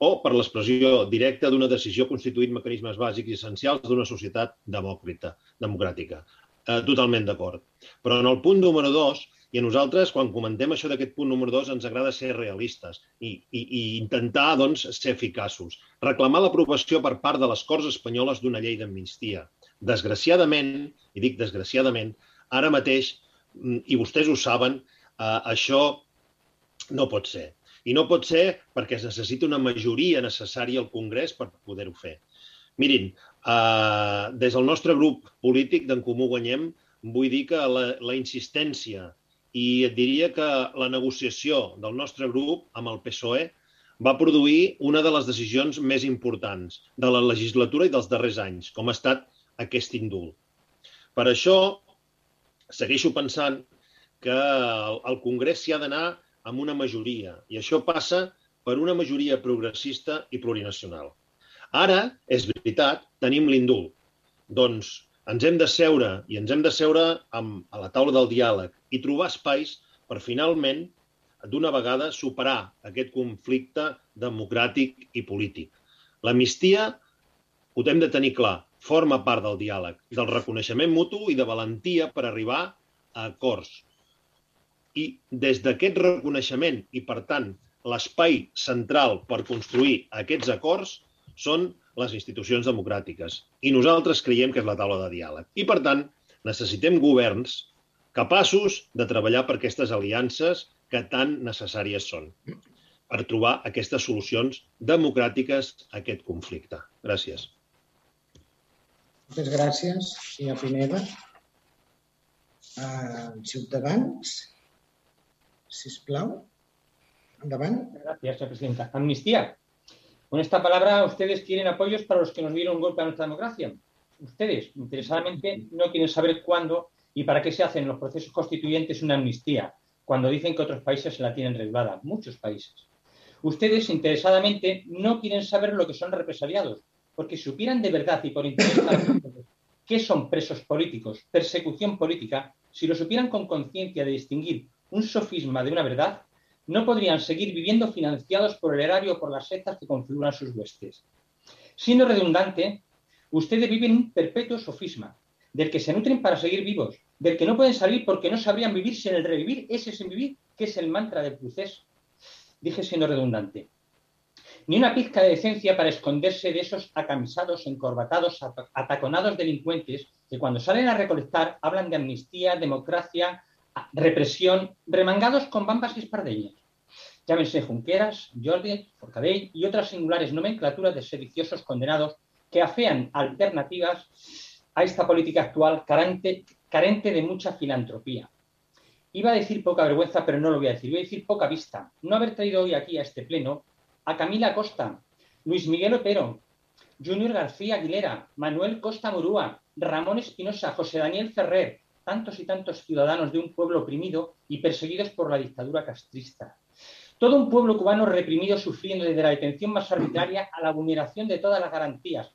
o per l'expressió directa d'una decisió constituint mecanismes bàsics i essencials d'una societat demòcrata, democràtica eh, totalment d'acord. Però en el punt número dos, i a nosaltres, quan comentem això d'aquest punt número dos, ens agrada ser realistes i, i, i intentar doncs, ser eficaços. Reclamar l'aprovació per part de les Corts Espanyoles d'una llei d'amnistia. Desgraciadament, i dic desgraciadament, ara mateix, mm, i vostès ho saben, eh, això no pot ser. I no pot ser perquè es necessita una majoria necessària al Congrés per poder-ho fer. Mirin, eh, des del nostre grup polític d'en Comú Guanyem, vull dir que la, la insistència i et diria que la negociació del nostre grup amb el PSOE va produir una de les decisions més importants de la legislatura i dels darrers anys, com ha estat aquest indult. Per això, segueixo pensant que el Congrés s'hi ha d'anar amb una majoria, i això passa per una majoria progressista i plurinacional. Ara, és veritat, tenim l'indult. Doncs ens hem de seure i ens hem de seure amb, a la taula del diàleg i trobar espais per finalment, d'una vegada, superar aquest conflicte democràtic i polític. L'amnistia, ho hem de tenir clar, forma part del diàleg, del reconeixement mutu i de valentia per arribar a acords. I des d'aquest reconeixement i, per tant, l'espai central per construir aquests acords són les institucions democràtiques. I nosaltres creiem que és la taula de diàleg. I, per tant, necessitem governs capaços de treballar per aquestes aliances que tan necessàries són per trobar aquestes solucions democràtiques a aquest conflicte. Gràcies. Moltes gràcies, senyor Pineda. Uh, Ciutadans, sisplau. Endavant. Gràcies, senyora presidenta. Amnistia. Con esta palabra, ustedes quieren apoyos para los que nos dieron un golpe a nuestra democracia. Ustedes, interesadamente, no quieren saber cuándo y para qué se hacen en los procesos constituyentes una amnistía, cuando dicen que otros países se la tienen reglada, muchos países. Ustedes, interesadamente, no quieren saber lo que son represaliados, porque si supieran de verdad y por interés qué son presos políticos, persecución política, si lo supieran con conciencia de distinguir un sofisma de una verdad, no podrían seguir viviendo financiados por el erario o por las sectas que configuran sus huestes. Siendo redundante, ustedes viven un perpetuo sofisma, del que se nutren para seguir vivos, del que no pueden salir porque no sabrían vivir sin el revivir, ese sin vivir, que es el mantra del crucés. Dije siendo redundante. Ni una pizca de decencia para esconderse de esos acamisados, encorbatados, ataconados delincuentes que cuando salen a recolectar hablan de amnistía, democracia, represión, remangados con bambas y espardeñas llámense Junqueras, Jordi, Forcadell y otras singulares nomenclaturas de sediciosos condenados que afean alternativas a esta política actual carente, de mucha filantropía. Iba a decir poca vergüenza, pero no lo voy a decir. Voy a decir poca vista. No haber traído hoy aquí a este pleno a Camila Costa, Luis Miguel Otero, Junior García Aguilera, Manuel Costa Murúa, Ramón Espinosa, José Daniel Ferrer, tantos y tantos ciudadanos de un pueblo oprimido y perseguidos por la dictadura castrista. Todo un pueblo cubano reprimido sufriendo desde la detención más arbitraria a la vulneración de todas las garantías.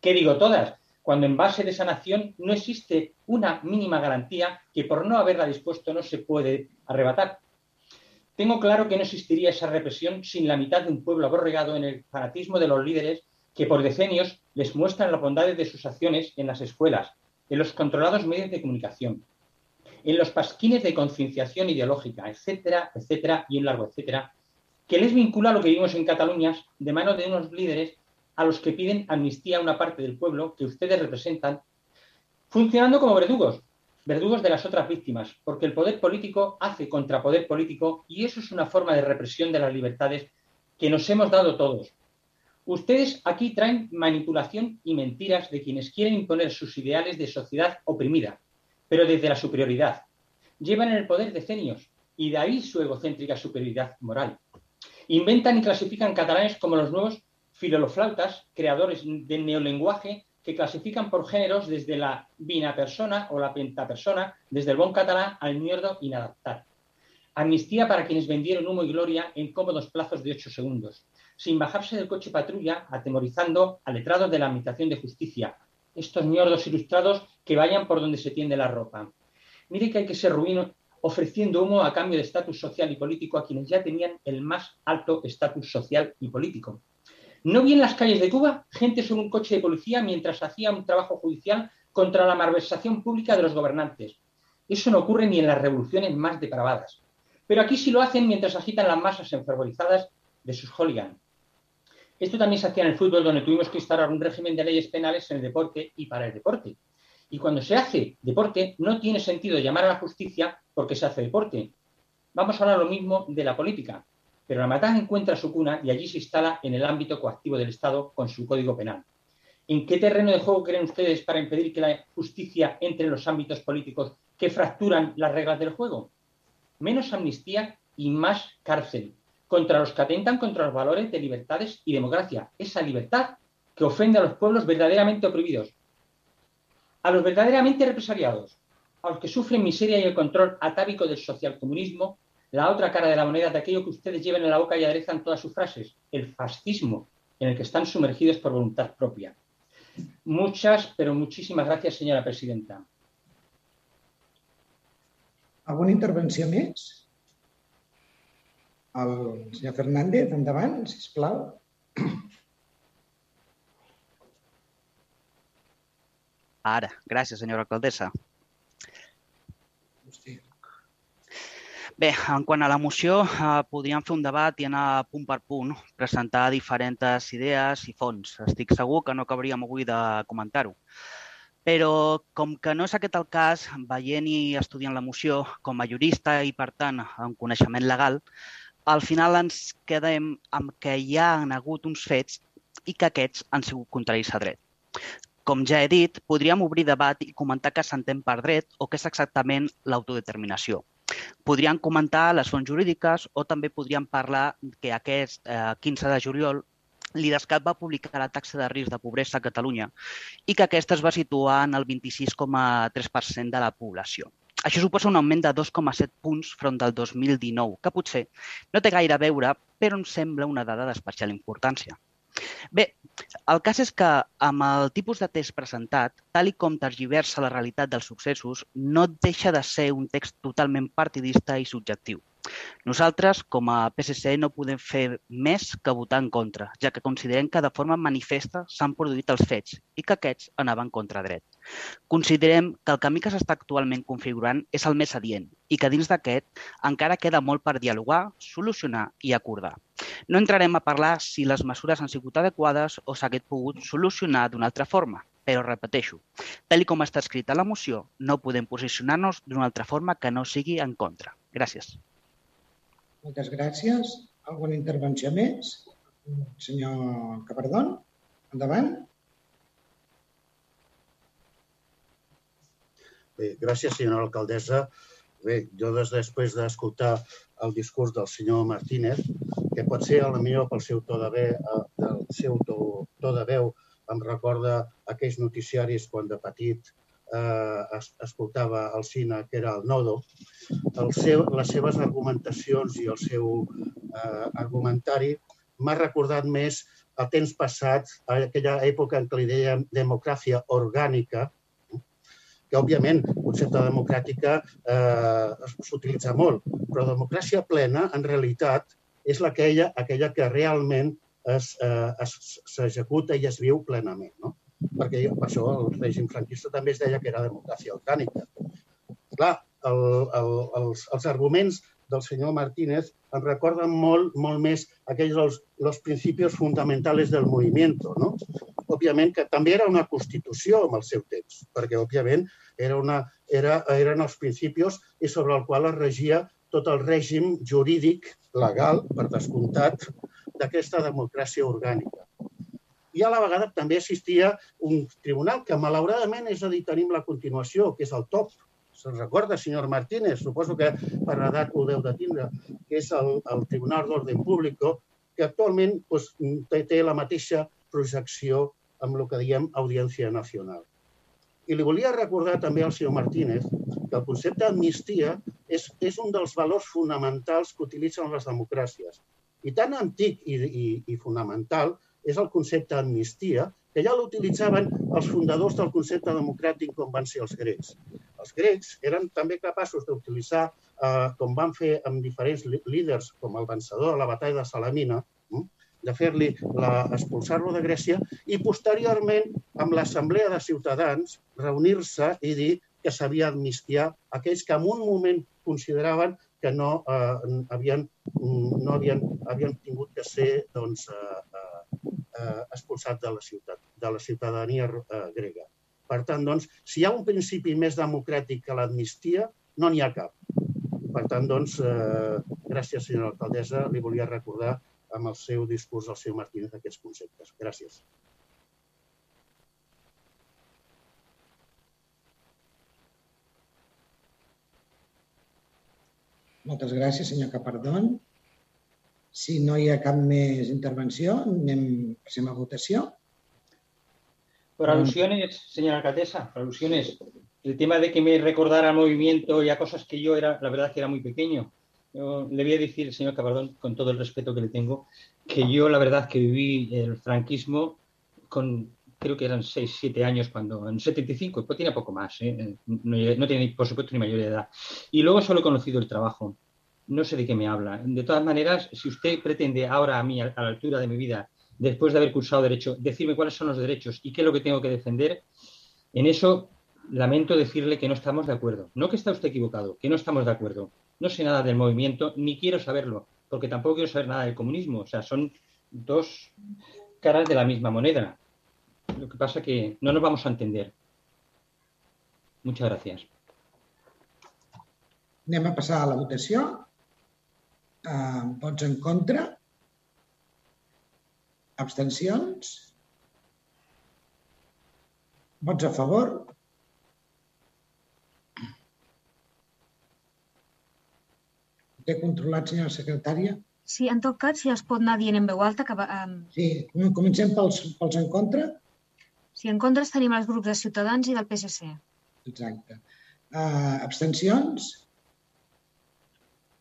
¿Qué digo todas? Cuando en base de esa nación no existe una mínima garantía que por no haberla dispuesto no se puede arrebatar. Tengo claro que no existiría esa represión sin la mitad de un pueblo aborregado en el fanatismo de los líderes que por decenios les muestran las bondades de sus acciones en las escuelas, en los controlados medios de comunicación, en los pasquines de concienciación ideológica, etcétera, etcétera, y un largo etcétera, que les vincula a lo que vivimos en Cataluña de mano de unos líderes a los que piden amnistía a una parte del pueblo que ustedes representan, funcionando como verdugos, verdugos de las otras víctimas, porque el poder político hace contrapoder político y eso es una forma de represión de las libertades que nos hemos dado todos. Ustedes aquí traen manipulación y mentiras de quienes quieren imponer sus ideales de sociedad oprimida, pero desde la superioridad. Llevan en el poder decenios y de ahí su egocéntrica superioridad moral. Inventan y clasifican catalanes como los nuevos filoloflautas, creadores del neolenguaje que clasifican por géneros desde la bina persona o la pentapersona, desde el bon catalán al mierdo inadaptar. Amnistía para quienes vendieron humo y gloria en cómodos plazos de ocho segundos, sin bajarse del coche patrulla, atemorizando a letrados de la Administración de Justicia, estos ñordos ilustrados que vayan por donde se tiende la ropa. Mire que hay que ser ruino ofreciendo humo a cambio de estatus social y político a quienes ya tenían el más alto estatus social y político. ¿No vi en las calles de Cuba gente sobre un coche de policía mientras hacía un trabajo judicial contra la malversación pública de los gobernantes? Eso no ocurre ni en las revoluciones más depravadas. Pero aquí sí lo hacen mientras agitan las masas enfervorizadas de sus hooligans. Esto también se hacía en el fútbol, donde tuvimos que instaurar un régimen de leyes penales en el deporte y para el deporte. Y cuando se hace deporte, no tiene sentido llamar a la justicia porque se hace deporte. Vamos a hablar lo mismo de la política, pero la matanza encuentra su cuna y allí se instala en el ámbito coactivo del Estado con su código penal. ¿En qué terreno de juego creen ustedes para impedir que la justicia entre en los ámbitos políticos que fracturan las reglas del juego? Menos amnistía y más cárcel contra los que atentan contra los valores de libertades y democracia. Esa libertad que ofende a los pueblos verdaderamente oprimidos, a los verdaderamente represaliados, a los que sufren miseria y el control atávico del socialcomunismo, la otra cara de la moneda de aquello que ustedes llevan en la boca y aderezan todas sus frases, el fascismo en el que están sumergidos por voluntad propia. Muchas, pero muchísimas gracias, señora presidenta. Alguna intervenció més? El senyor Fernández, endavant, sisplau. Ara, gràcies, senyora alcaldessa. Bé, en quant a la moció, eh, podríem fer un debat i anar punt per punt, presentar diferents idees i fons. Estic segur que no acabaríem avui de comentar-ho. Però, com que no és aquest el cas, veient i estudiant la moció com a jurista i, per tant, amb coneixement legal, al final ens quedem amb que hi ha hagut uns fets i que aquests han sigut contraris a dret. Com ja he dit, podríem obrir debat i comentar què s'entén per dret o què és exactament l'autodeterminació. Podríem comentar les fonts jurídiques o també podríem parlar que aquest eh, 15 de juliol l'IDESCAT va publicar la taxa de risc de pobresa a Catalunya i que aquesta es va situar en el 26,3% de la població. Això suposa un augment de 2,7 punts front del 2019, que potser no té gaire a veure, però em sembla una dada d'especial importància. Bé, el cas és que amb el tipus de test presentat, tal i com tergiversa la realitat dels successos, no deixa de ser un text totalment partidista i subjectiu. Nosaltres, com a PSC, no podem fer més que votar en contra, ja que considerem que de forma manifesta s'han produït els fets i que aquests anaven contra dret. Considerem que el camí que s'està actualment configurant és el més adient i que dins d'aquest encara queda molt per dialogar, solucionar i acordar. No entrarem a parlar si les mesures han sigut adequades o s'hagués pogut solucionar d'una altra forma, però repeteixo, tal com està escrita la moció, no podem posicionar-nos d'una altra forma que no sigui en contra. Gràcies. Moltes gràcies. Alguna intervenció més? Senyor Cabardón, endavant. Bé, gràcies, senyora alcaldessa. Bé, jo des després d'escoltar el discurs del senyor Martínez, que pot ser a la millor pel seu to de, veu, eh, del seu to, to de veu em recorda aquells noticiaris quan de petit eh, es, escoltava el cine, que era el Nodo, el seu, les seves argumentacions i el seu eh, argumentari m'ha recordat més el temps passat, a aquella època en què li dèiem democràcia orgànica, que òbviament el concepte democràtica eh, s'utilitza molt, però democràcia plena en realitat és aquella, aquella que realment s'executa eh, i es viu plenament. No? Perquè per això el règim franquista també es deia que era democràcia orgànica. Clar, el, el, els, els arguments del senyor Martínez em recorden molt, molt més aquells dels los principios del movimiento, no? Òbviament que també era una constitució amb el seu temps, perquè òbviament era una, era, eren els principis i sobre el qual es regia tot el règim jurídic legal, per descomptat, d'aquesta democràcia orgànica. I a la vegada també existia un tribunal que, malauradament, és a dir, tenim la continuació, que és el TOP, se'n recorda, senyor Martínez, suposo que per edat ho deu de tindre, que és el, el Tribunal d'Ordre Públic, que actualment doncs, té, té la mateixa projecció amb el que diem Audiència Nacional. I li volia recordar també al senyor Martínez que el concepte d'amnistia és, és un dels valors fonamentals que utilitzen les democràcies. I tan antic i, i, i fonamental és el concepte d'amnistia que ja l'utilitzaven els fundadors del concepte democràtic com van ser els grecs. Els grecs eren també capaços d'utilitzar, eh, com van fer amb diferents líders, com el vencedor de la batalla de Salamina, de fer-li expulsar-lo de Grècia i posteriorment amb l'Assemblea de Ciutadans reunir-se i dir que s'havia d'amnistiar aquells que en un moment consideraven que no, eh, havien, no havien, havien tingut que ser doncs, eh, eh, expulsats de la ciutat, de la ciutadania eh, grega. Per tant, doncs, si hi ha un principi més democràtic que l'amnistia, no n'hi ha cap. Per tant, doncs, eh, gràcies, senyora alcaldessa, li volia recordar amb el seu discurs al seu Martínez aquests conceptes. Gràcies. Moltes gràcies, senyor Capardón. Si no hi ha cap més intervenció, anem, passem a votació. Por alusiones, señora alcaldesa, por alusiones, el tema de que me recordara el movimiento y a cosas que yo era, la verdad que era muy pequeño. Le voy a decir, señor Cabardón, con todo el respeto que le tengo, que yo la verdad que viví el franquismo con, creo que eran 6, 7 años cuando, en 75, pues tiene poco más, ¿eh? no, no tiene por supuesto ni mayoría de edad. Y luego solo he conocido el trabajo. No sé de qué me habla. De todas maneras, si usted pretende ahora a mí, a la altura de mi vida, después de haber cursado Derecho, decirme cuáles son los derechos y qué es lo que tengo que defender, en eso lamento decirle que no estamos de acuerdo. No que está usted equivocado, que no estamos de acuerdo. No sé nada del movimiento, ni quiero saberlo, porque tampoco quiero saber nada del comunismo. O sea, son dos caras de la misma moneda. Lo que pasa que no nos vamos a entender. Muchas gracias. Anem a passar a la votació. Uh, en contra? Abstencions? Vots a favor? Té controlat, senyora secretària? Sí, en tot cas, si es pot anar dient en veu alta, que... Um... Sí, comencem pels, pels en contra. Si en contra tenim els grups de Ciutadans i del PSC. Exacte. Uh, abstencions?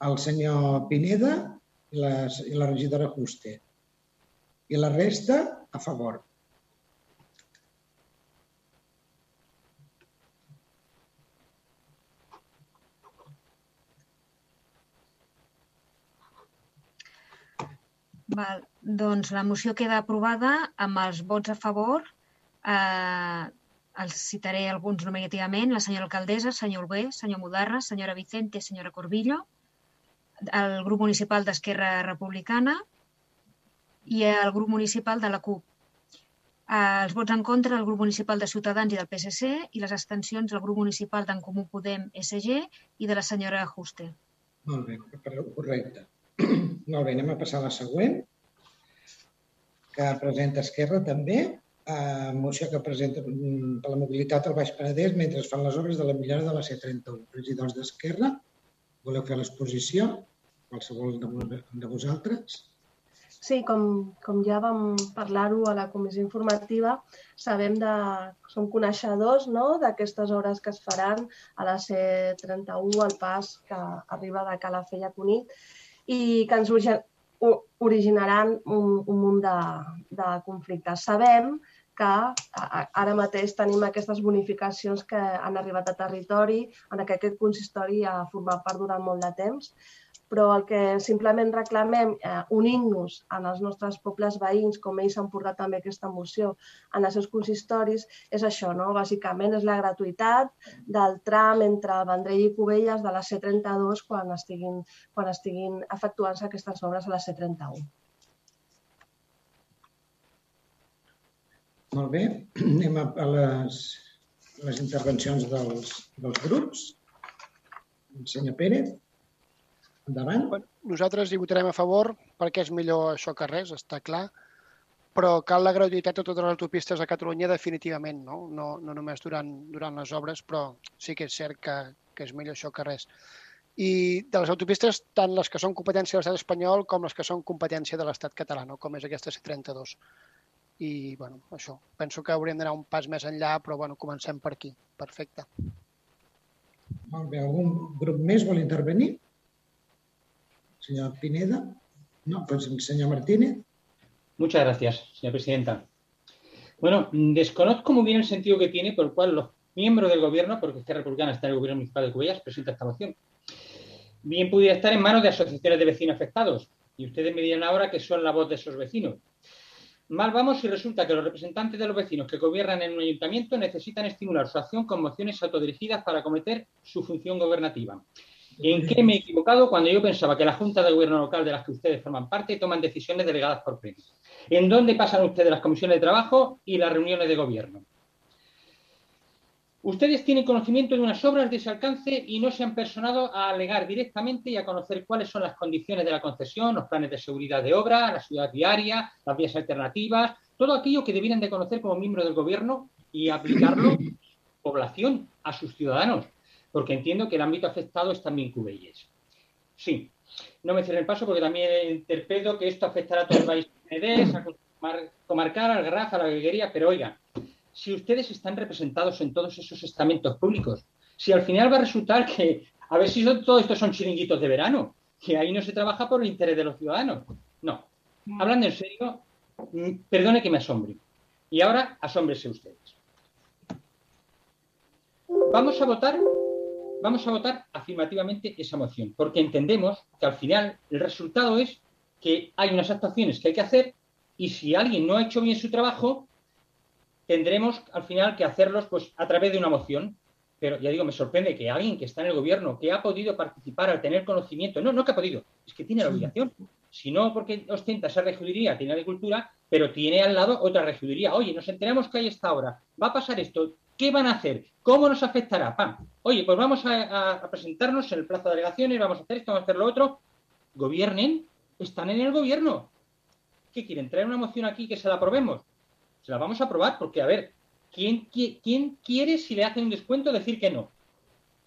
El senyor Pineda i la, i la regidora Juste. I la resta, a favor. Val. Doncs la moció queda aprovada amb els vots a favor. Eh, els citaré alguns nominativament. La senyora alcaldessa, senyor Olguer, senyor Mudarra, senyora Vicente, senyora Corbillo, el grup municipal d'Esquerra Republicana i el grup municipal de la CUP. Eh, els vots en contra del grup municipal de Ciutadans i del PSC i les abstencions del grup municipal d'en Comú Podem SG i de la senyora Juste. Molt bé, correcte. Molt bé, anem a passar a la següent, que presenta Esquerra també, eh, moció que presenta mm, per la mobilitat al Baix Penedès mentre es fan les obres de la millora de la C31. Regidors d'Esquerra, voleu fer l'exposició? Qualsevol de, de vosaltres? Sí, com, com ja vam parlar-ho a la comissió informativa, sabem de, som coneixedors no, d'aquestes hores que es faran a la C31, al pas que arriba de Calafell a Cunit, i que ens originaran un, un munt de, de conflictes. Sabem que ara mateix tenim aquestes bonificacions que han arribat a territori, en què aquest consistori ha format part durant molt de temps, però el que simplement reclamem, eh, unint-nos en els nostres pobles veïns, com ells han portat també aquesta moció en els seus consistoris, és això, no? bàsicament és la gratuïtat del tram entre Vendrell i Cubelles de la C32 quan estiguin, quan estiguin efectuant-se aquestes obres a la C31. Molt bé, anem a, les, les intervencions dels, dels grups. Senyor Pérez. Endavant. Nosaltres hi votarem a favor perquè és millor això que res, està clar, però cal la gratuïtat a totes les autopistes a Catalunya definitivament, no? No, no només durant, durant les obres, però sí que és cert que, que és millor això que res. I de les autopistes, tant les que són competència de l'estat espanyol com les que són competència de l'estat català, no? com és aquesta C32. I, bueno, això. Penso que hauríem d'anar un pas més enllà, però, bueno, comencem per aquí. Perfecte. Molt bé. Algun grup més vol intervenir? Señor Pineda. No, pues señor Martínez. Muchas gracias, señora presidenta. Bueno, desconozco muy bien el sentido que tiene por el cual los miembros del gobierno, porque esta Republicana está en el gobierno municipal de Cubellas, presenta esta moción. Bien pudiera estar en manos de asociaciones de vecinos afectados. Y ustedes me dirán ahora que son la voz de esos vecinos. Mal vamos si resulta que los representantes de los vecinos que gobiernan en un ayuntamiento necesitan estimular su acción con mociones autodirigidas para acometer su función gobernativa. ¿En qué me he equivocado cuando yo pensaba que la Junta de Gobierno local de las que ustedes forman parte toman decisiones delegadas por premios? ¿En dónde pasan ustedes las comisiones de trabajo y las reuniones de gobierno? Ustedes tienen conocimiento de unas obras de ese alcance y no se han personado a alegar directamente y a conocer cuáles son las condiciones de la concesión, los planes de seguridad de obra, la ciudad diaria, las vías alternativas, todo aquello que debieran de conocer como miembro del gobierno y aplicarlo población, a sus ciudadanos, porque entiendo que el ámbito afectado es también Cubelles. Sí, no me cierren el paso porque también interpreto que esto afectará a todo el país a comarcar, al Garraf, a la Veguería, pero oigan, si ustedes están representados en todos esos estamentos públicos, si al final va a resultar que, a ver si todo esto son chiringuitos de verano, que ahí no se trabaja por el interés de los ciudadanos. No. Hablando en serio, mm, perdone que me asombre. Y ahora asómbrese ustedes. Vamos a votar, vamos a votar afirmativamente esa moción, porque entendemos que al final el resultado es que hay unas actuaciones que hay que hacer y si alguien no ha hecho bien su trabajo, tendremos al final que hacerlos pues a través de una moción. Pero ya digo, me sorprende que alguien que está en el gobierno, que ha podido participar al tener conocimiento, no, no que ha podido, es que tiene la obligación. Si no, porque ostenta esa regiduría, tiene agricultura, pero tiene al lado otra regiduría. Oye, nos enteramos que hay esta obra, va a pasar esto, ¿qué van a hacer? ¿Cómo nos afectará? ¡Pam! Oye, pues vamos a, presentarnos en el plazo de delegaciones, vamos a hacer esto, vamos a hacer lo otro. Gobiernen, están en el gobierno. ¿Qué quieren? ¿Traer una moción aquí que se la aprobemos? Se la vamos a aprobar porque, a ver, ¿quién, quién quiere, si le hacen un descuento, decir que no?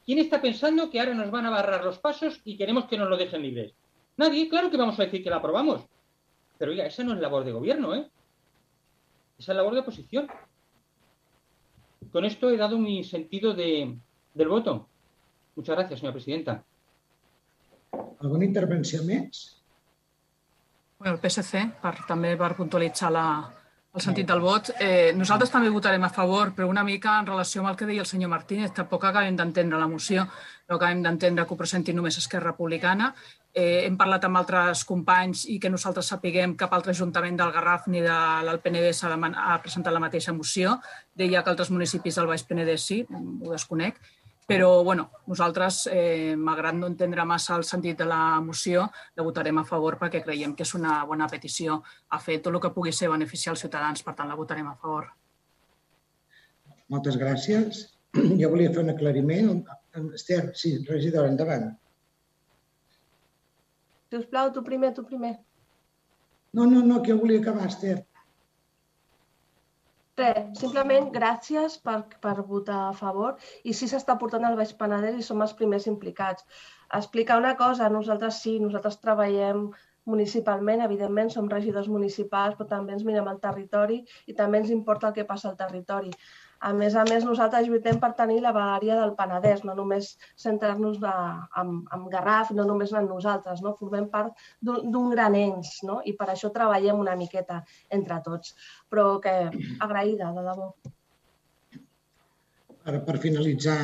¿Quién está pensando que ahora nos van a barrar los pasos y queremos que nos lo dejen libres? Nadie, claro que vamos a decir que la aprobamos. Pero oiga, esa no es labor de gobierno, ¿eh? Esa es labor de oposición. Con esto he dado mi sentido de, del voto. Muchas gracias, señora presidenta. ¿Alguna intervenció més? Bueno, el PSC, per, també per puntualitzar la, el sentit del vot. Eh, nosaltres també votarem a favor, però una mica en relació amb el que deia el senyor Martínez, tampoc acabem d'entendre la moció, no acabem d'entendre que ho presenti només Esquerra Republicana. Eh, hem parlat amb altres companys i que nosaltres sapiguem cap altre ajuntament del Garraf ni de l'Alpenedès ha, ha presentat la mateixa moció. Deia que altres municipis del Baix Penedès sí, ho desconec. Però, bueno, nosaltres, eh, malgrat no entendre massa el sentit de la moció, la votarem a favor perquè creiem que és una bona petició a fer tot el que pugui ser beneficiar els ciutadans. Per tant, la votarem a favor. Moltes gràcies. Jo volia fer un aclariment. Esther, sí, regidora, endavant. Si us plau, tu primer, tu primer. No, no, no, que jo volia acabar, Esther. Res, simplement gràcies per, per votar a favor i sí s'està portant al Baix Penedès i som els primers implicats. Explicar una cosa, nosaltres sí, nosaltres treballem municipalment, evidentment som regidors municipals, però també ens mirem al territori i també ens importa el que passa al territori. A més a més, nosaltres lluitem per tenir la vegueria del Penedès, no només centrar-nos en, en Garraf, no només en nosaltres, no? formem part d'un gran ens no? i per això treballem una miqueta entre tots. Però que agraïda, de debò. Per, per finalitzar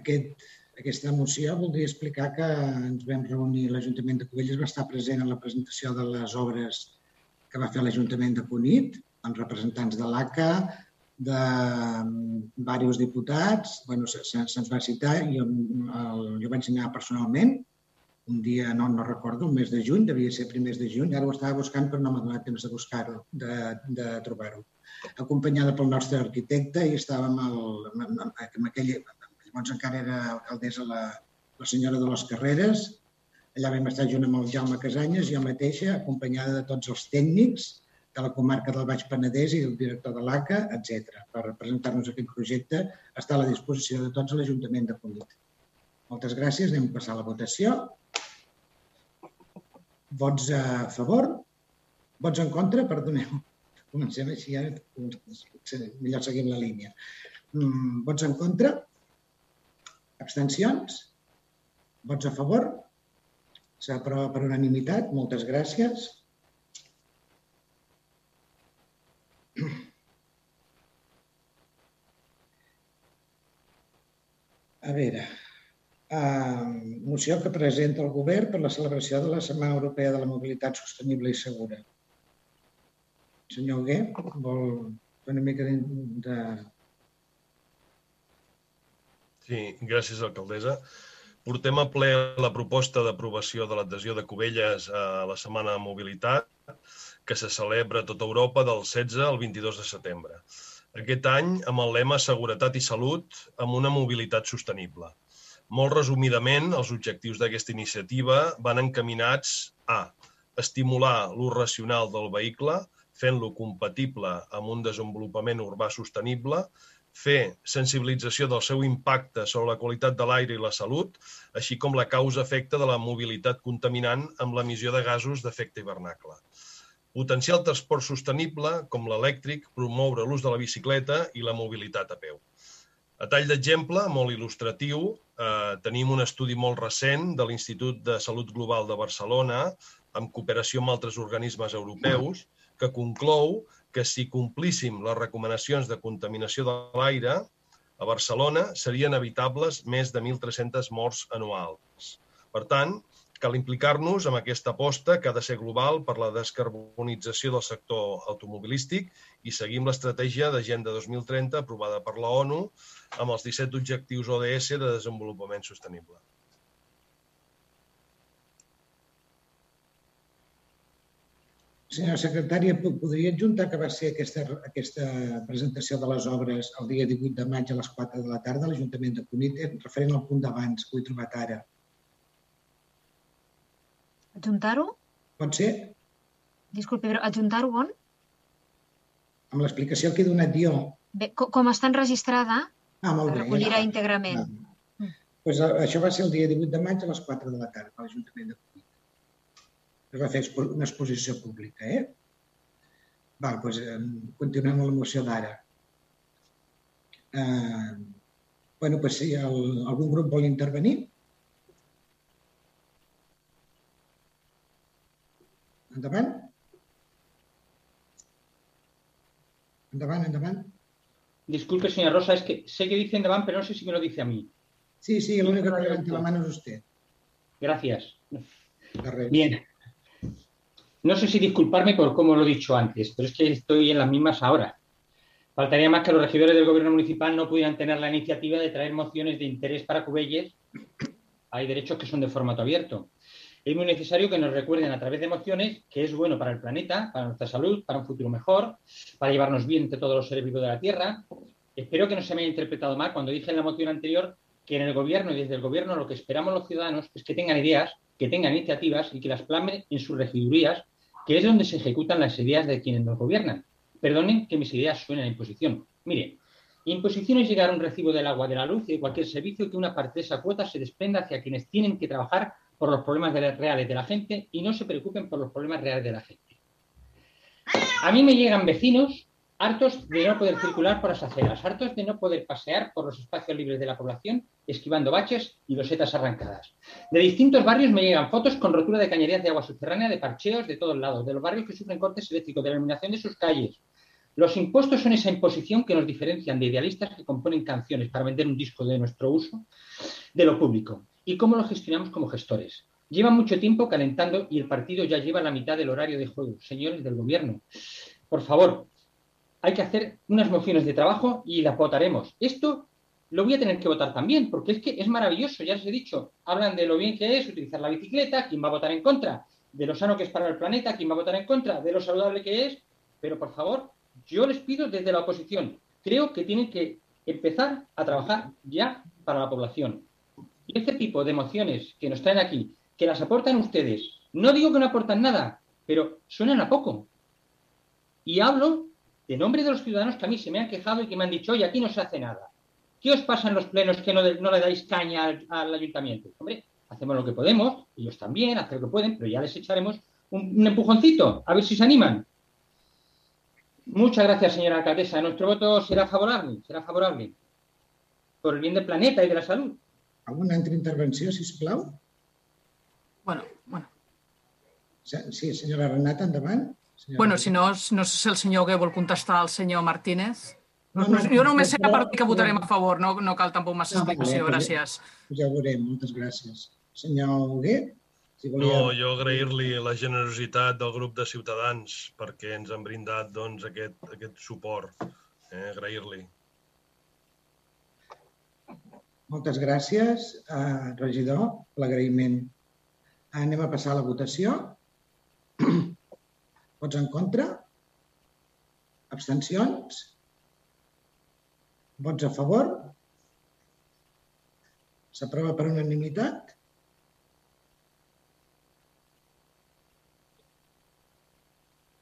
aquest, aquesta moció, voldria explicar que ens vam reunir, l'Ajuntament de Cubelles va estar present en la presentació de les obres que va fer l'Ajuntament de Cunit, amb representants de l'ACA, de diversos diputats, bueno, se'ns se, va citar, jo, el, jo vaig anar personalment, un dia, no, no recordo, un mes de juny, devia ser primers de juny, ara ho estava buscant però no m'ha donat temps de buscar-ho, de, de trobar-ho. Acompanyada pel nostre arquitecte i estàvem el, amb aquell, llavors encara era alcaldessa la, la senyora de les Carreres, allà vam estar junt amb el Jaume Casanyes, jo mateixa, acompanyada de tots els tècnics, de la comarca del Baix Penedès i el director de l'ACA, etc. Per presentar-nos aquest projecte està a la disposició de tots l'Ajuntament de Cunit. Moltes gràcies. Anem a passar a la votació. Vots a favor? Vots en contra? Perdoneu. Comencem així, ja. millor seguim la línia. Mm, vots en contra? Abstencions? Vots a favor? S'aprova per unanimitat. Moltes gràcies. A veure, uh, moció que presenta el govern per la celebració de la Setmana Europea de la Mobilitat Sostenible i Segura. Senyor Hugué, vol fer una mica de... Sí, gràcies, alcaldessa. Portem a ple la proposta d'aprovació de l'adhesió de Cubelles a la Setmana de Mobilitat que se celebra a tota Europa del 16 al 22 de setembre. aquest any amb el lema Seguretat i Salut amb una mobilitat sostenible. Molt resumidament, els objectius d'aquesta iniciativa van encaminats a estimular l'ús racional del vehicle, fent-lo compatible amb un desenvolupament urbà sostenible, fer sensibilització del seu impacte sobre la qualitat de l'aire i la salut, així com la causa-efecte de la mobilitat contaminant amb l'emissió de gasos d'efecte hivernacle potenciar el transport sostenible, com l'elèctric, promoure l'ús de la bicicleta i la mobilitat a peu. A tall d'exemple, molt il·lustratiu, eh, tenim un estudi molt recent de l'Institut de Salut Global de Barcelona, amb cooperació amb altres organismes europeus, que conclou que si complíssim les recomanacions de contaminació de l'aire, a Barcelona serien evitables més de 1.300 morts anuals. Per tant, cal implicar-nos amb aquesta aposta que ha de ser global per la descarbonització del sector automobilístic i seguim l'estratègia d'Agenda 2030 aprovada per la ONU amb els 17 objectius ODS de desenvolupament sostenible. Senyora secretària, podria adjuntar que va ser aquesta, aquesta presentació de les obres el dia 18 de maig a les 4 de la tarda a l'Ajuntament de Cunit, referent al punt d'abans que ho he trobat ara. Adjuntar-ho? Pot ser? Disculpi, però adjuntar-ho on? Amb l'explicació que he donat jo. Bé, com, com està enregistrada, ah, molt bé, recollirà ja. íntegrament. Ah. Pues això va ser el dia 18 de maig a les 4 de la tarda a l'Ajuntament de Cunit. Es va fer una exposició pública, eh? Va, doncs continuem amb la moció d'ara. Eh, bueno, pues si el, algun grup vol intervenir, Endavant. Endavant, endavant. Disculpe, señora Rosa, es que sé que dice endavant, pero no sé si me lo dice a mí. Sí, sí, el único que levanta la mano es usted. Gracias. Bien. No sé si disculparme por cómo lo he dicho antes, pero es que estoy en las mismas ahora. Faltaría más que los regidores del gobierno municipal no pudieran tener la iniciativa de traer mociones de interés para Cubelles. Hay derechos que son de formato abierto es muy necesario que nos recuerden a través de emociones que es bueno para el planeta, para nuestra salud, para un futuro mejor, para llevarnos bien entre todos los seres vivos de la Tierra. Espero que no se me haya interpretado mal cuando dije en la moción anterior que en el gobierno y desde el gobierno lo que esperamos los ciudadanos es que tengan ideas, que tengan iniciativas y que las plamen en sus regidurías, que es donde se ejecutan las ideas de quienes nos gobiernan. Perdonen que mis ideas suenen a imposición. Mire, imposición es llegar a un recibo del agua, de la luz y de cualquier servicio que una parte de esa cuota se desprenda hacia quienes tienen que trabajar por los problemas reales de la gente y no se preocupen por los problemas reales de la gente. A mí me llegan vecinos hartos de no poder circular por las aceras, hartos de no poder pasear por los espacios libres de la población, esquivando baches y losetas arrancadas. De distintos barrios me llegan fotos con rotura de cañerías de agua subterránea, de parcheos de todos lados, de los barrios que sufren cortes eléctricos, de la iluminación de sus calles. Los impuestos son esa imposición que nos diferencian de idealistas que componen canciones para vender un disco de nuestro uso de lo público y cómo lo gestionamos como gestores. Lleva mucho tiempo calentando y el partido ya lleva la mitad del horario de juego. Señores del gobierno, por favor, hay que hacer unas mociones de trabajo y las votaremos. Esto lo voy a tener que votar también, porque es que es maravilloso, ya les he dicho. Hablan de lo bien que es utilizar la bicicleta, quién va a votar en contra, de lo sano que es para el planeta, quién va a votar en contra, de lo saludable que es, pero por favor, yo les pido desde la oposición, creo que tienen que empezar a trabajar ya para la población. Y este tipo de emociones que nos traen aquí, que las aportan ustedes, no digo que no aportan nada, pero suenan a poco. Y hablo de nombre de los ciudadanos que a mí se me han quejado y que me han dicho, oye, aquí no se hace nada. ¿Qué os pasa en los plenos que no, le dais caña al, al, ayuntamiento? Hombre, hacemos lo que podemos, ellos también hacen lo que pueden, pero ya les echaremos un, un empujoncito, a ver si se animan. Muchas gracias, señora alcaldesa. Nuestro voto será favorable, será favorable. Por el bien del planeta y de la salud. Alguna altra intervenció, si plau? Bueno, bueno. Sí, senyora Renata, endavant. Senyora bueno, si no, no sé si el senyor Hugué vol contestar al senyor Martínez. No, no, jo només sé per que votarem a favor, no, no cal tampoc massa explicació, no, gràcies. Ja ho veurem, moltes gràcies. Senyor Hugué? Si volia... No, jo agrair-li la generositat del grup de Ciutadans perquè ens han brindat doncs, aquest, aquest suport. Eh, agrair-li. Moltes gràcies, eh, regidor, l'agraïment. Anem a passar a la votació. Vots en contra? Abstencions? Vots a favor? S'aprova per unanimitat?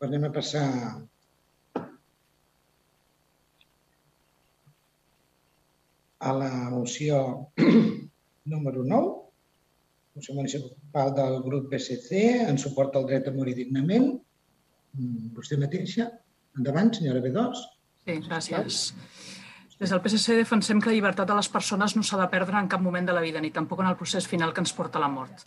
A passar a la moció número 9, moció municipal del grup PSC en suport al dret a morir dignament. Mm, vostè mateixa. Endavant, senyora B2. Sí, gràcies. Des del PSC defensem que la llibertat de les persones no s'ha de perdre en cap moment de la vida, ni tampoc en el procés final que ens porta a la mort.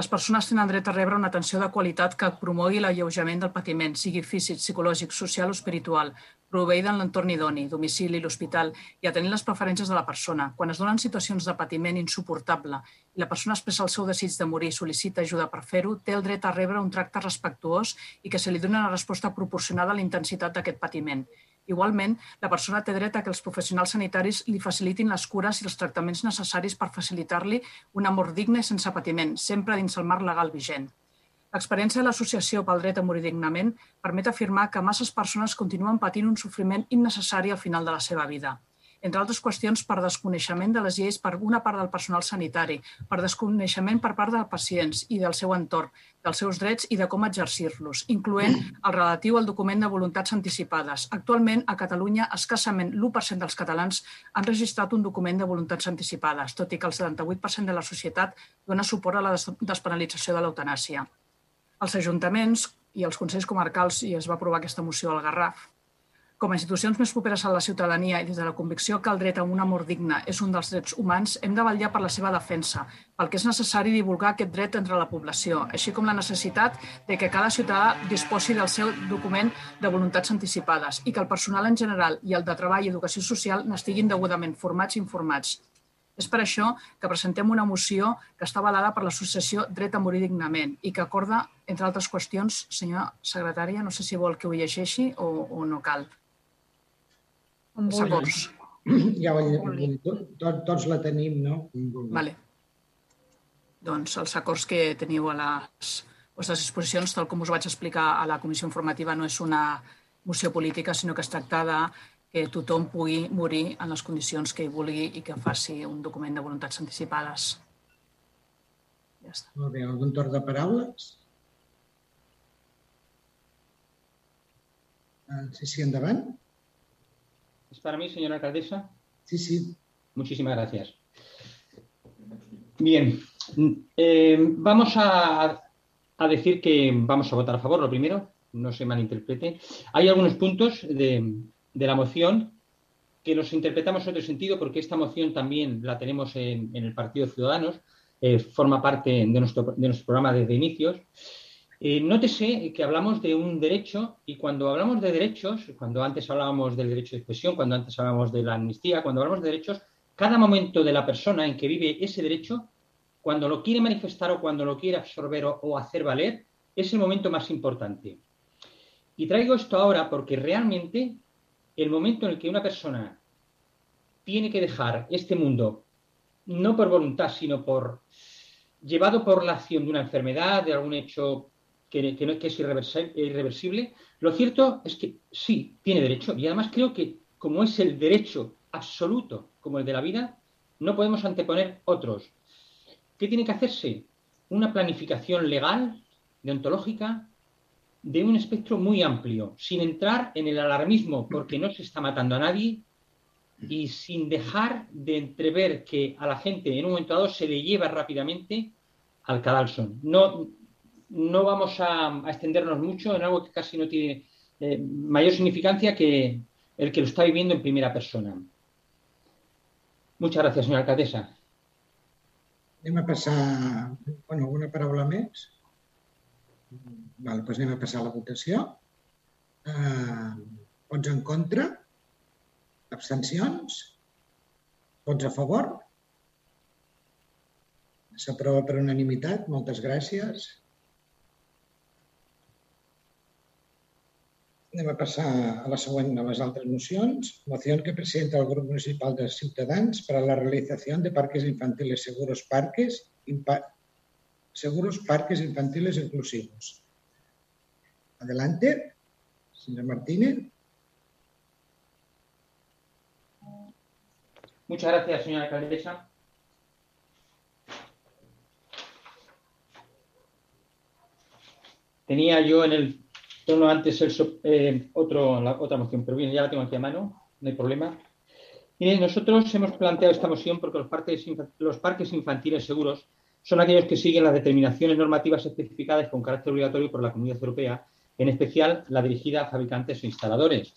Les persones tenen dret a rebre una atenció de qualitat que promogui l'alleujament del patiment, sigui físic, psicològic, social o espiritual, proveïda en l'entorn idoni, domicili, l'hospital, i atenent les preferències de la persona. Quan es donen situacions de patiment insuportable i la persona expressa el seu desig de morir i sol·licita ajuda per fer-ho, té el dret a rebre un tracte respectuós i que se li doni una resposta proporcionada a la intensitat d'aquest patiment. Igualment, la persona té dret a que els professionals sanitaris li facilitin les cures i els tractaments necessaris per facilitar-li una mort digna i sense patiment, sempre dins el marc legal vigent. L'experiència de l'Associació pel dret a morir dignament permet afirmar que masses persones continuen patint un sofriment innecessari al final de la seva vida entre altres qüestions per desconeixement de les lleis per una part del personal sanitari, per desconeixement per part dels pacients i del seu entorn, dels seus drets i de com exercir-los, incloent el relatiu al document de voluntats anticipades. Actualment, a Catalunya, escassament l'1% dels catalans han registrat un document de voluntats anticipades, tot i que el 78% de la societat dona suport a la despenalització de l'eutanàsia. Els ajuntaments i els consells comarcals, i es va aprovar aquesta moció al Garraf, com a institucions més properes a la ciutadania i des de la convicció que el dret a un amor digne és un dels drets humans, hem de vetllar per la seva defensa, pel que és necessari divulgar aquest dret entre la població, així com la necessitat de que cada ciutadà disposi del seu document de voluntats anticipades i que el personal en general i el de treball i educació social n'estiguin degudament formats i informats. És per això que presentem una moció que està avalada per l'Associació Dret a Morir Dignament i que acorda, entre altres qüestions, senyora secretària, no sé si vol que ho llegeixi o, o no cal. Segons. Ja ho tot, tot, tots la tenim, no? Vale. Doncs els acords que teniu a les vostres exposicions, tal com us vaig explicar a la comissió informativa, no és una moció política, sinó que es tracta de que tothom pugui morir en les condicions que hi vulgui i que faci un document de voluntats anticipades. Ja està. Molt bé, algun torn de paraules? Ah, sí, sí, endavant. ¿Es para mí, señora alcaldesa? Sí, sí. Muchísimas gracias. Bien, eh, vamos a, a, decir que vamos a votar a favor, lo primero, no se malinterprete. Hay algunos puntos de, de la moción que los interpretamos en otro sentido porque esta moción también la tenemos en, en el Partido Ciudadanos, eh, forma parte de nuestro, de nuestro programa desde inicios. Eh, nótese que hablamos de un derecho y cuando hablamos de derechos, cuando antes hablábamos del derecho de expresión, cuando antes hablábamos de la amnistía, cuando hablamos de derechos, cada momento de la persona en que vive ese derecho, cuando lo quiere manifestar o cuando lo quiere absorber o, o hacer valer, es el momento más importante. Y traigo esto ahora porque realmente el momento en el que una persona tiene que dejar este mundo, no por voluntad, sino por llevado por la acción de una enfermedad, de algún hecho que, que, no, que es irreversible, lo cierto es que sí, tiene derecho. Y además creo que como es el derecho absoluto, como el de la vida, no podemos anteponer otros. ¿Qué tiene que hacerse? Una planificación legal, deontológica, de un espectro muy amplio, sin entrar en el alarmismo porque no se está matando a nadie y sin dejar de entrever que a la gente en un momento dado se le lleva rápidamente al cadalso. No, no vamos a, a, extendernos mucho en algo que casi no tiene eh, mayor significancia que el que lo está viviendo en primera persona. Muchas gracias, senyora alcaldessa. Anem a passar bueno, alguna paraula més. Vale, doncs anem a passar a la votació. Uh, vots en contra? Abstencions? Vots a favor? S'aprova per unanimitat. Moltes gràcies. Anem a passar a la següent, a les altres mocions. Moció que presenta el Grup Municipal de Ciutadans para la realización de parques infantiles seguros parques, seguros parques infantiles inclusivos. Adelante, señor Martínez. Muchas gracias, señora alcaldesa. Tenía yo en el tono antes el, eh, otro, otra moción, pero bien, ya la tengo aquí a mano, no hay problema. Miren, nosotros hemos planteado esta moción porque los parques, los parques infantiles seguros son aquellos que siguen las determinaciones normativas especificadas con carácter obligatorio por la Comunidad Europea, en especial la dirigida a fabricantes e instaladores.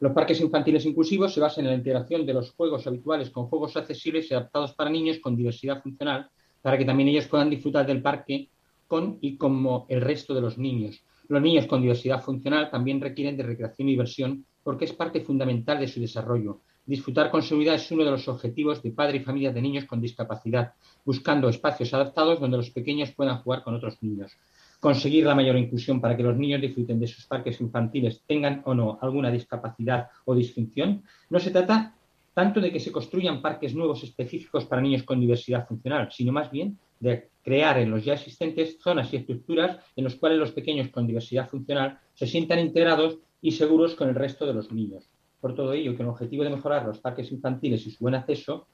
Los parques infantiles inclusivos se basan en la integración de los juegos habituales con juegos accesibles y adaptados para niños con diversidad funcional, para que también ellos puedan disfrutar del parque con y como el resto de los niños. Los niños con diversidad funcional también requieren de recreación y diversión porque es parte fundamental de su desarrollo. Disfrutar con seguridad es uno de los objetivos de padres y familias de niños con discapacidad, buscando espacios adaptados donde los pequeños puedan jugar con otros niños. Conseguir la mayor inclusión para que los niños disfruten de sus parques infantiles, tengan o no alguna discapacidad o disfunción, no se trata tanto de que se construyan parques nuevos específicos para niños con diversidad funcional, sino más bien de crear en los ya existentes zonas y estructuras en los cuales los pequeños con diversidad funcional se sientan integrados y seguros con el resto de los niños. Por todo ello, con el objetivo de mejorar los parques infantiles y su buen acceso,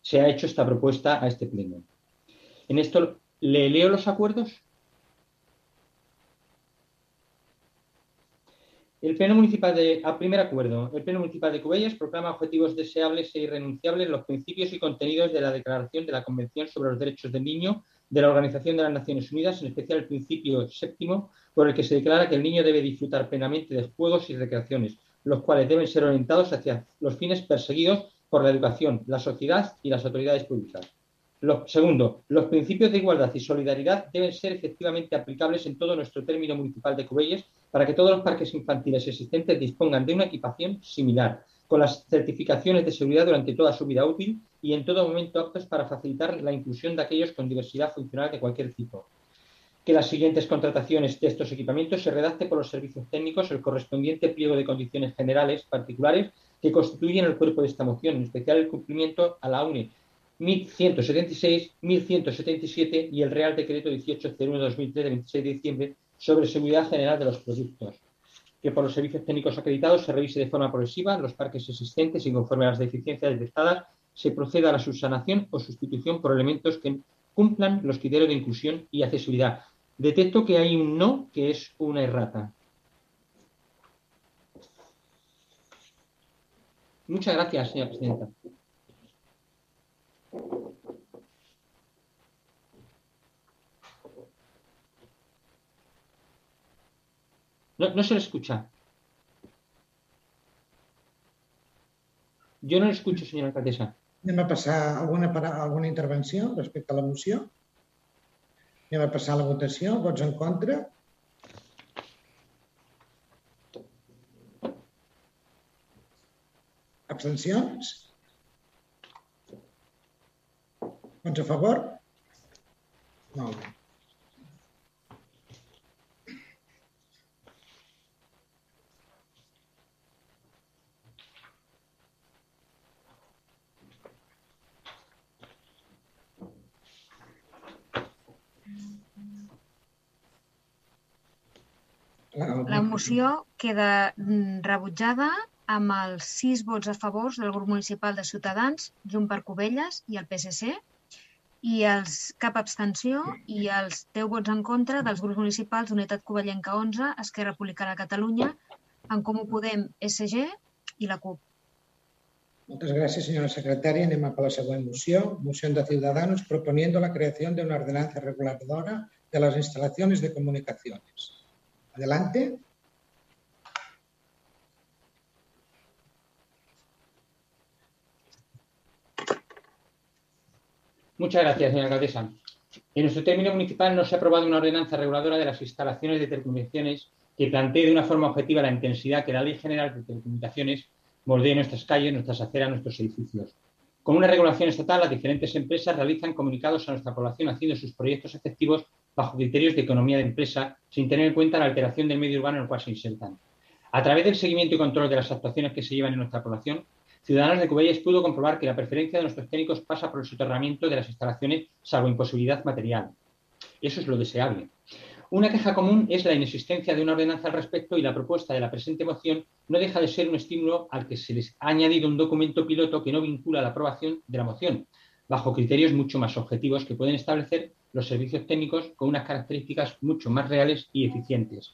se ha hecho esta propuesta a este pleno. En esto, ¿le leo los acuerdos? El Pleno Municipal de, primer acuerdo, el Pleno Municipal de Cubellas proclama objetivos deseables e irrenunciables los principios y contenidos de la Declaración de la Convención sobre los Derechos del Niño de la Organización de las Naciones Unidas, en especial el principio séptimo, por el que se declara que el niño debe disfrutar plenamente de juegos y recreaciones, los cuales deben ser orientados hacia los fines perseguidos por la educación, la sociedad y las autoridades públicas. Segundo, los principios de igualdad y solidaridad deben ser efectivamente aplicables en todo nuestro término municipal de Cubelles para que todos los parques infantiles existentes dispongan de una equipación similar, con las certificaciones de seguridad durante toda su vida útil y en todo momento aptos para facilitar la inclusión de aquellos con diversidad funcional de cualquier tipo. Que las siguientes contrataciones de estos equipamientos se redacte por los servicios técnicos el correspondiente pliego de condiciones generales particulares que constituyen el cuerpo de esta moción, en especial el cumplimiento a la UNE 1176, 1177 y el Real Decreto 1801-2003 de 26 de diciembre sobre seguridad general de los productos. Que por los servicios técnicos acreditados se revise de forma progresiva los parques existentes y conforme a las deficiencias detectadas se proceda a la subsanación o sustitución por elementos que cumplan los criterios de inclusión y accesibilidad. Detecto que hay un no que es una errata. Muchas gracias, señora presidenta. No, no se le escucha. Jo no l'escucho, senyora alcaldessa. Anem a passar alguna, alguna intervenció respecte a la moció. Anem a passar a la votació. Vots en contra? Abstencions? Vots a favor? Molt bé. La moció queda mm, rebutjada amb els sis vots a favor del grup municipal de Ciutadans, Junt per Covelles i el PSC, i els cap abstenció i els 10 vots en contra dels grups municipals Unitat Covellenca 11, Esquerra Republicana de Catalunya, En Comú Podem, SG i la CUP. Muchas gracias, señora secretaria. Anem a per la següent moció. Moción de Ciudadanos proponiendo la creación de una ordenanza reguladora de las instalaciones de comunicaciones. Adelante. Muchas gracias, señora alcaldesa. En nuestro término municipal no se ha aprobado una ordenanza reguladora de las instalaciones de telecomunicaciones que plantee de una forma objetiva la intensidad que la Ley General de Telecomunicaciones moldee nuestras calles, nuestras aceras, nuestros edificios. Con una regulación estatal, las diferentes empresas realizan comunicados a nuestra población haciendo sus proyectos efectivos bajo criterios de economía de empresa, sin tener en cuenta la alteración del medio urbano en el cual se insertan. A través del seguimiento y control de las actuaciones que se llevan en nuestra población, Ciudadanos de Cubelles pudo comprobar que la preferencia de nuestros técnicos pasa por el soterramiento de las instalaciones, salvo imposibilidad material. Eso es lo deseable. Una queja común es la inexistencia de una ordenanza al respecto y la propuesta de la presente moción no deja de ser un estímulo al que se les ha añadido un documento piloto que no vincula la aprobación de la moción, bajo criterios mucho más objetivos que pueden establecer los servicios técnicos con unas características mucho más reales y eficientes.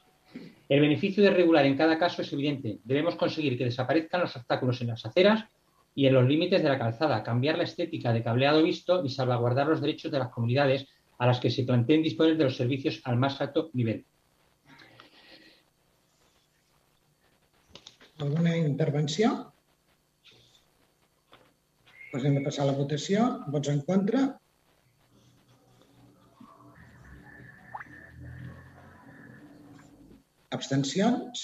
El beneficio de regular en cada caso es evidente. Debemos conseguir que desaparezcan los obstáculos en las aceras y en los límites de la calzada, cambiar la estética de cableado visto y salvaguardar los derechos de las comunidades a las que se planteen disponer de los servicios al más alto nivel. Alguna intervenció? Doncs hem de passar a la votació. Vots en contra? Abstencions?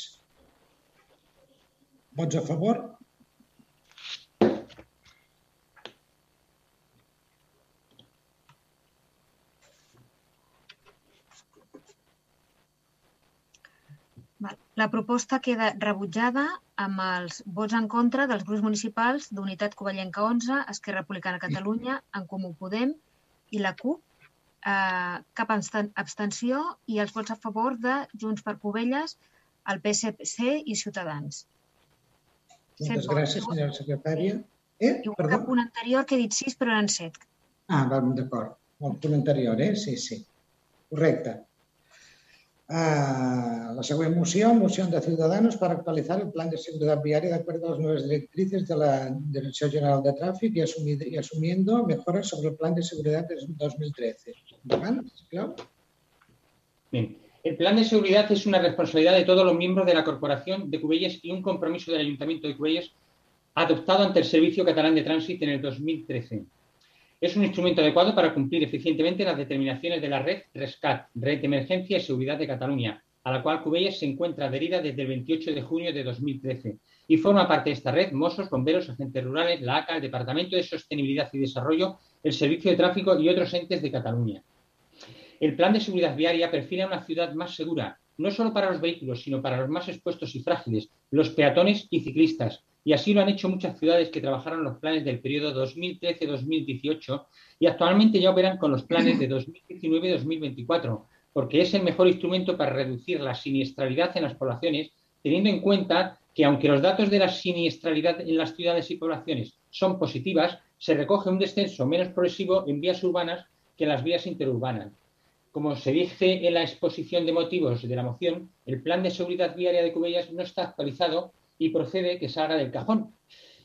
Vots a favor? La proposta queda rebutjada amb els vots en contra dels grups municipals d'Unitat Covellenca 11, Esquerra Republicana Catalunya, En Comú Podem i la CUP, eh, cap abstenció i els vots a favor de Junts per Covelles, el PSC i Ciutadans. Moltes gràcies, senyora secretària. Eh, Igual perdó? que el punt anterior, que he dit 6, però eren 7. Ah, d'acord. El punt anterior, eh? Sí, sí. Correcte. Uh, la següent moció, moción de Ciudadanos para actualizar el plan de seguridad viaria de acuerdo a las nuevas directrices de la Dirección General de Tráfico y, asumiendo mejoras sobre el plan de seguridad de 2013. Endavant, sisplau. Bien. El plan de seguridad es una responsabilidad de todos los miembros de la Corporación de Cubelles y un compromiso del Ayuntamiento de Cubelles adoptado ante el Servicio Catalán de Tránsito en el 2013. Es un instrumento adecuado para cumplir eficientemente las determinaciones de la red RESCAT, Red de Emergencia y Seguridad de Cataluña, a la cual Cubelles se encuentra adherida desde el 28 de junio de 2013 y forma parte de esta red Mossos, Bomberos, Agentes Rurales, la ACA, el Departamento de Sostenibilidad y Desarrollo, el Servicio de Tráfico y otros entes de Cataluña. El plan de seguridad viaria perfila una ciudad más segura, no solo para los vehículos, sino para los más expuestos y frágiles, los peatones y ciclistas, y así lo han hecho muchas ciudades que trabajaron los planes del periodo 2013-2018 y actualmente ya operan con los planes de 2019-2024, porque es el mejor instrumento para reducir la siniestralidad en las poblaciones, teniendo en cuenta que aunque los datos de la siniestralidad en las ciudades y poblaciones son positivas, se recoge un descenso menos progresivo en vías urbanas que en las vías interurbanas. Como se dice en la exposición de motivos de la moción, el plan de seguridad viaria de Cubellas no está actualizado y procede que salga del cajón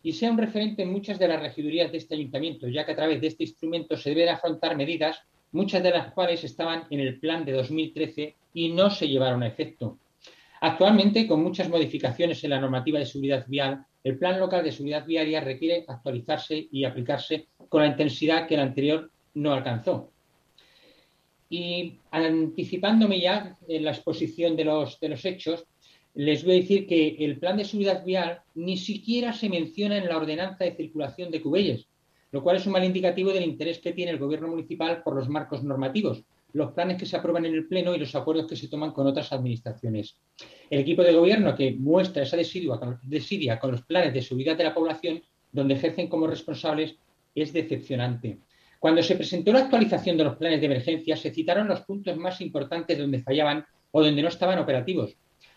y sea un referente en muchas de las regidurías de este ayuntamiento, ya que a través de este instrumento se deben afrontar medidas, muchas de las cuales estaban en el plan de 2013 y no se llevaron a efecto. Actualmente, con muchas modificaciones en la normativa de seguridad vial, el Plan Local de Seguridad Viaria requiere actualizarse y aplicarse con la intensidad que el anterior no alcanzó. Y anticipándome ya en la exposición de los, de los hechos, les voy a decir que el plan de seguridad vial ni siquiera se menciona en la ordenanza de circulación de Cubelles, lo cual es un mal indicativo del interés que tiene el gobierno municipal por los marcos normativos, los planes que se aprueban en el Pleno y los acuerdos que se toman con otras administraciones. El equipo de gobierno que muestra esa desidia con los planes de seguridad de la población, donde ejercen como responsables, es decepcionante. Cuando se presentó la actualización de los planes de emergencia, se citaron los puntos más importantes donde fallaban o donde no estaban operativos,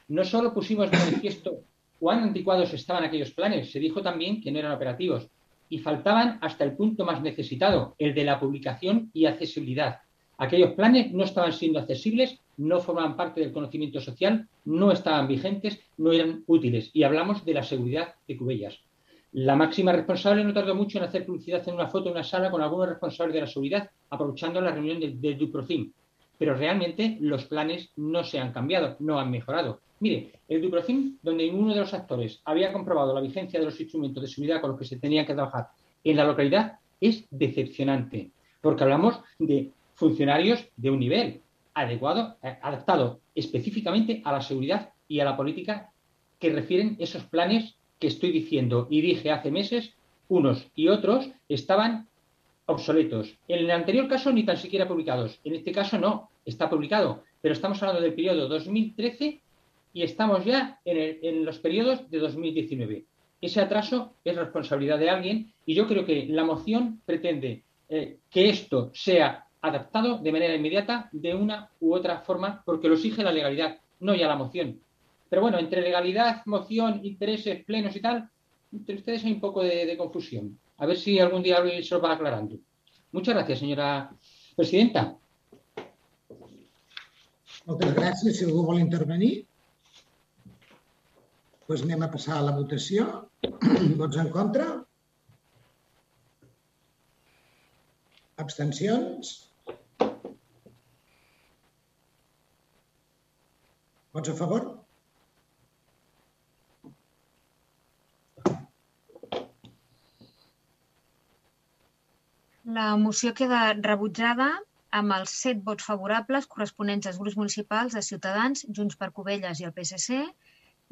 no solo pusimos de manifiesto cuán anticuados estaban aquellos planes, se dijo también que no eran operativos y faltaban hasta el punto más necesitado, el de la publicación y accesibilidad. Aquellos planes no estaban siendo accesibles, no formaban parte del conocimiento social, no estaban vigentes, no eran útiles. Y hablamos de la seguridad de Cubellas. La máxima responsable no tardó mucho en hacer publicidad en una foto en una sala con algunos responsables de la seguridad, aprovechando la reunión del, del. Pero realmente los planes no se han cambiado, no han mejorado. Mire, el Duprocin, donde uno de los actores había comprobado la vigencia de los instrumentos de seguridad con los que se tenía que trabajar en la localidad, es decepcionante, porque hablamos de funcionarios de un nivel adecuado, eh, adaptado específicamente a la seguridad y a la política que refieren esos planes que estoy diciendo y dije hace meses, unos y otros estaban obsoletos. En el anterior caso ni tan siquiera publicados. En este caso no, está publicado. Pero estamos hablando del periodo 2013 y estamos ya en, los periodos de 2019. Ese atraso es responsabilidad de alguien y yo creo que la moción pretende eh, que esto sea adaptado de manera inmediata de una u otra forma porque lo exige la legalidad, no ya la moción. Pero bueno, entre legalidad, moción, intereses, plenos y tal, entre ustedes hay un poco de, confusión. A ver si algún día se lo va aclarando. Muchas gracias, señora presidenta. Moltes gràcies. Si algú vol intervenir, doncs anem a passar a la votació. Vots en contra? Abstencions? Vots a favor? La moció queda rebutjada amb els set vots favorables corresponents als grups municipals de Ciutadans, Junts per Covelles i el PSC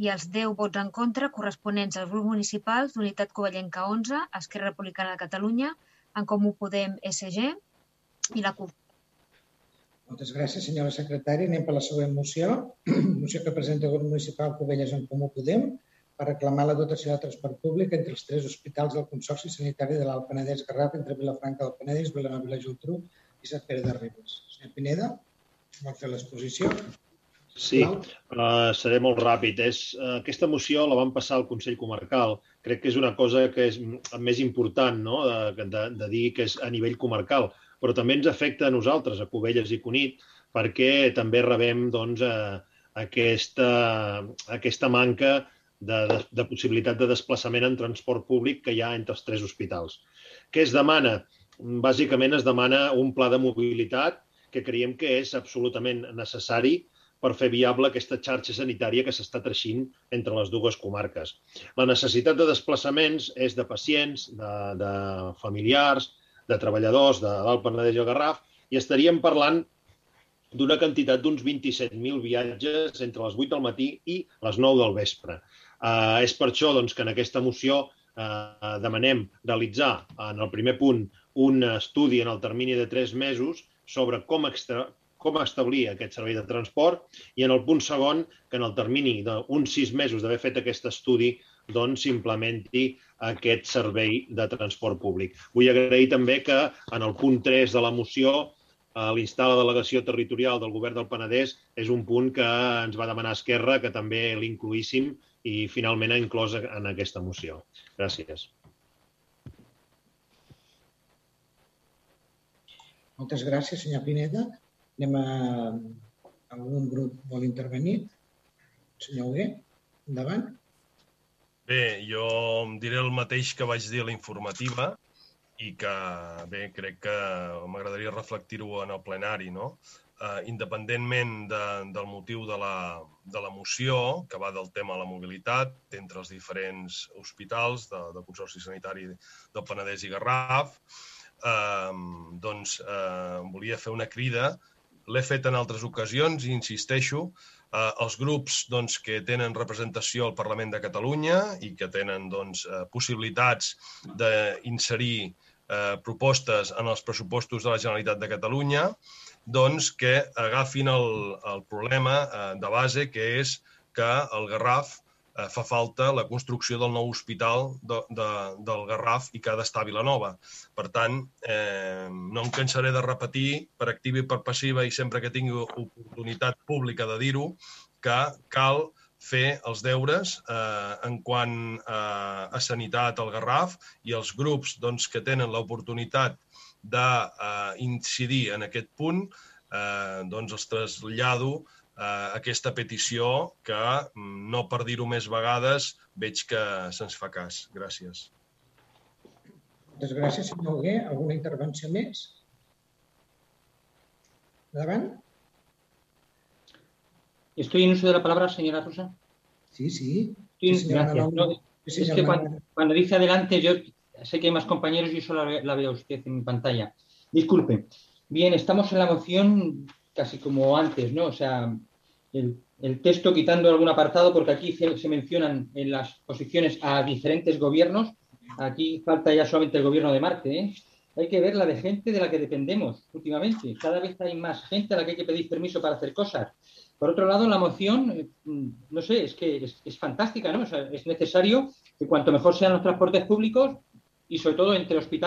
i els 10 vots en contra corresponents als grups municipals d'Unitat Covellenca 11, Esquerra Republicana de Catalunya, en Comú Podem, SG i la CUP. Moltes gràcies, senyora secretària. Anem per la següent moció. moció que presenta el grup municipal Covelles en Comú Podem per reclamar la dotació de transport públic entre els tres hospitals del Consorci Sanitari de l'Alt Penedès Garraf entre Vilafranca del Penedès, Vilanova i la Geltrú i Sant Pere de Ribes. Senyor Pineda, vol fer l'exposició? Sí, uh, seré molt ràpid. És, uh, aquesta moció la vam passar al Consell Comarcal. Crec que és una cosa que és més important no? de, de, de dir que és a nivell comarcal, però també ens afecta a nosaltres, a Cubelles i Cunit, perquè també rebem doncs, uh, aquesta, aquesta manca de, de, de possibilitat de desplaçament en transport públic que hi ha entre els tres hospitals. Què es demana? Bàsicament es demana un pla de mobilitat que creiem que és absolutament necessari per fer viable aquesta xarxa sanitària que s'està treixint entre les dues comarques. La necessitat de desplaçaments és de pacients, de, de familiars, de treballadors de l'Alt Penedès i el Garraf, i estaríem parlant d'una quantitat d'uns 27.000 viatges entre les 8 del matí i les 9 del vespre. Eh, és per això doncs, que en aquesta moció eh, demanem realitzar en el primer punt un estudi en el termini de tres mesos sobre com, extra, com establir aquest servei de transport i en el punt segon que en el termini d'uns sis mesos d'haver fet aquest estudi doncs s'implementi aquest servei de transport públic. Vull agrair també que en el punt 3 de la moció a l'instar la delegació territorial del govern del Penedès és un punt que ens va demanar Esquerra que també l'incluíssim i finalment ha inclòs en aquesta moció. Gràcies. Moltes gràcies, senyor Pineda. Anem a... Algun grup vol intervenir? Senyor Hugué, endavant. Bé, jo em diré el mateix que vaig dir a la informativa i que, bé, crec que m'agradaria reflectir-ho en el plenari, no? eh, independentment de, del motiu de la, de la moció, que va del tema de la mobilitat entre els diferents hospitals de, del Consorci Sanitari del Penedès i Garraf, eh, doncs eh, volia fer una crida. L'he fet en altres ocasions i insisteixo, eh, els grups doncs, que tenen representació al Parlament de Catalunya i que tenen doncs, eh, possibilitats d'inserir eh, propostes en els pressupostos de la Generalitat de Catalunya, doncs que agafin el, el problema eh, de base, que és que el Garraf eh, fa falta la construcció del nou hospital de, de, del Garraf i que ha d'estar a Vilanova. Per tant, eh, no em cansaré de repetir per activa i per passiva i sempre que tingui oportunitat pública de dir-ho, que cal fer els deures eh, en quant eh, a sanitat al Garraf i els grups doncs, que tenen l'oportunitat d'incidir en aquest punt, eh, doncs els trasllado eh, aquesta petició que, mm, no per dir-ho més vegades, veig que se'ns fa cas. Gràcies. Moltes gràcies, senyor Hugué. Alguna intervenció més? Endavant. ¿Estoy en uso de la palabra, señora Rosa? Sí, sí. Sí, Sí, gracias. No, es señora que cuando, cuando dice adelante, yo sé que hay más compañeros y yo solo la, la veo a usted en mi pantalla. Disculpe. Bien, estamos en la moción casi como antes, ¿no? O sea, el, texto quitando algún apartado, porque aquí se, mencionan en las posiciones a diferentes gobiernos. Aquí falta ya solamente el gobierno de Marte, ¿eh? Hay que ver la de gente de la que dependemos últimamente. Cada vez hay más gente a la que hay que pedir permiso para hacer cosas. Por otro lado, la moción, eh, no sé, es que es, es fantástica, ¿no? O sea, es necesario que cuanto mejor sean los transportes públicos y sobre todo entre hospitales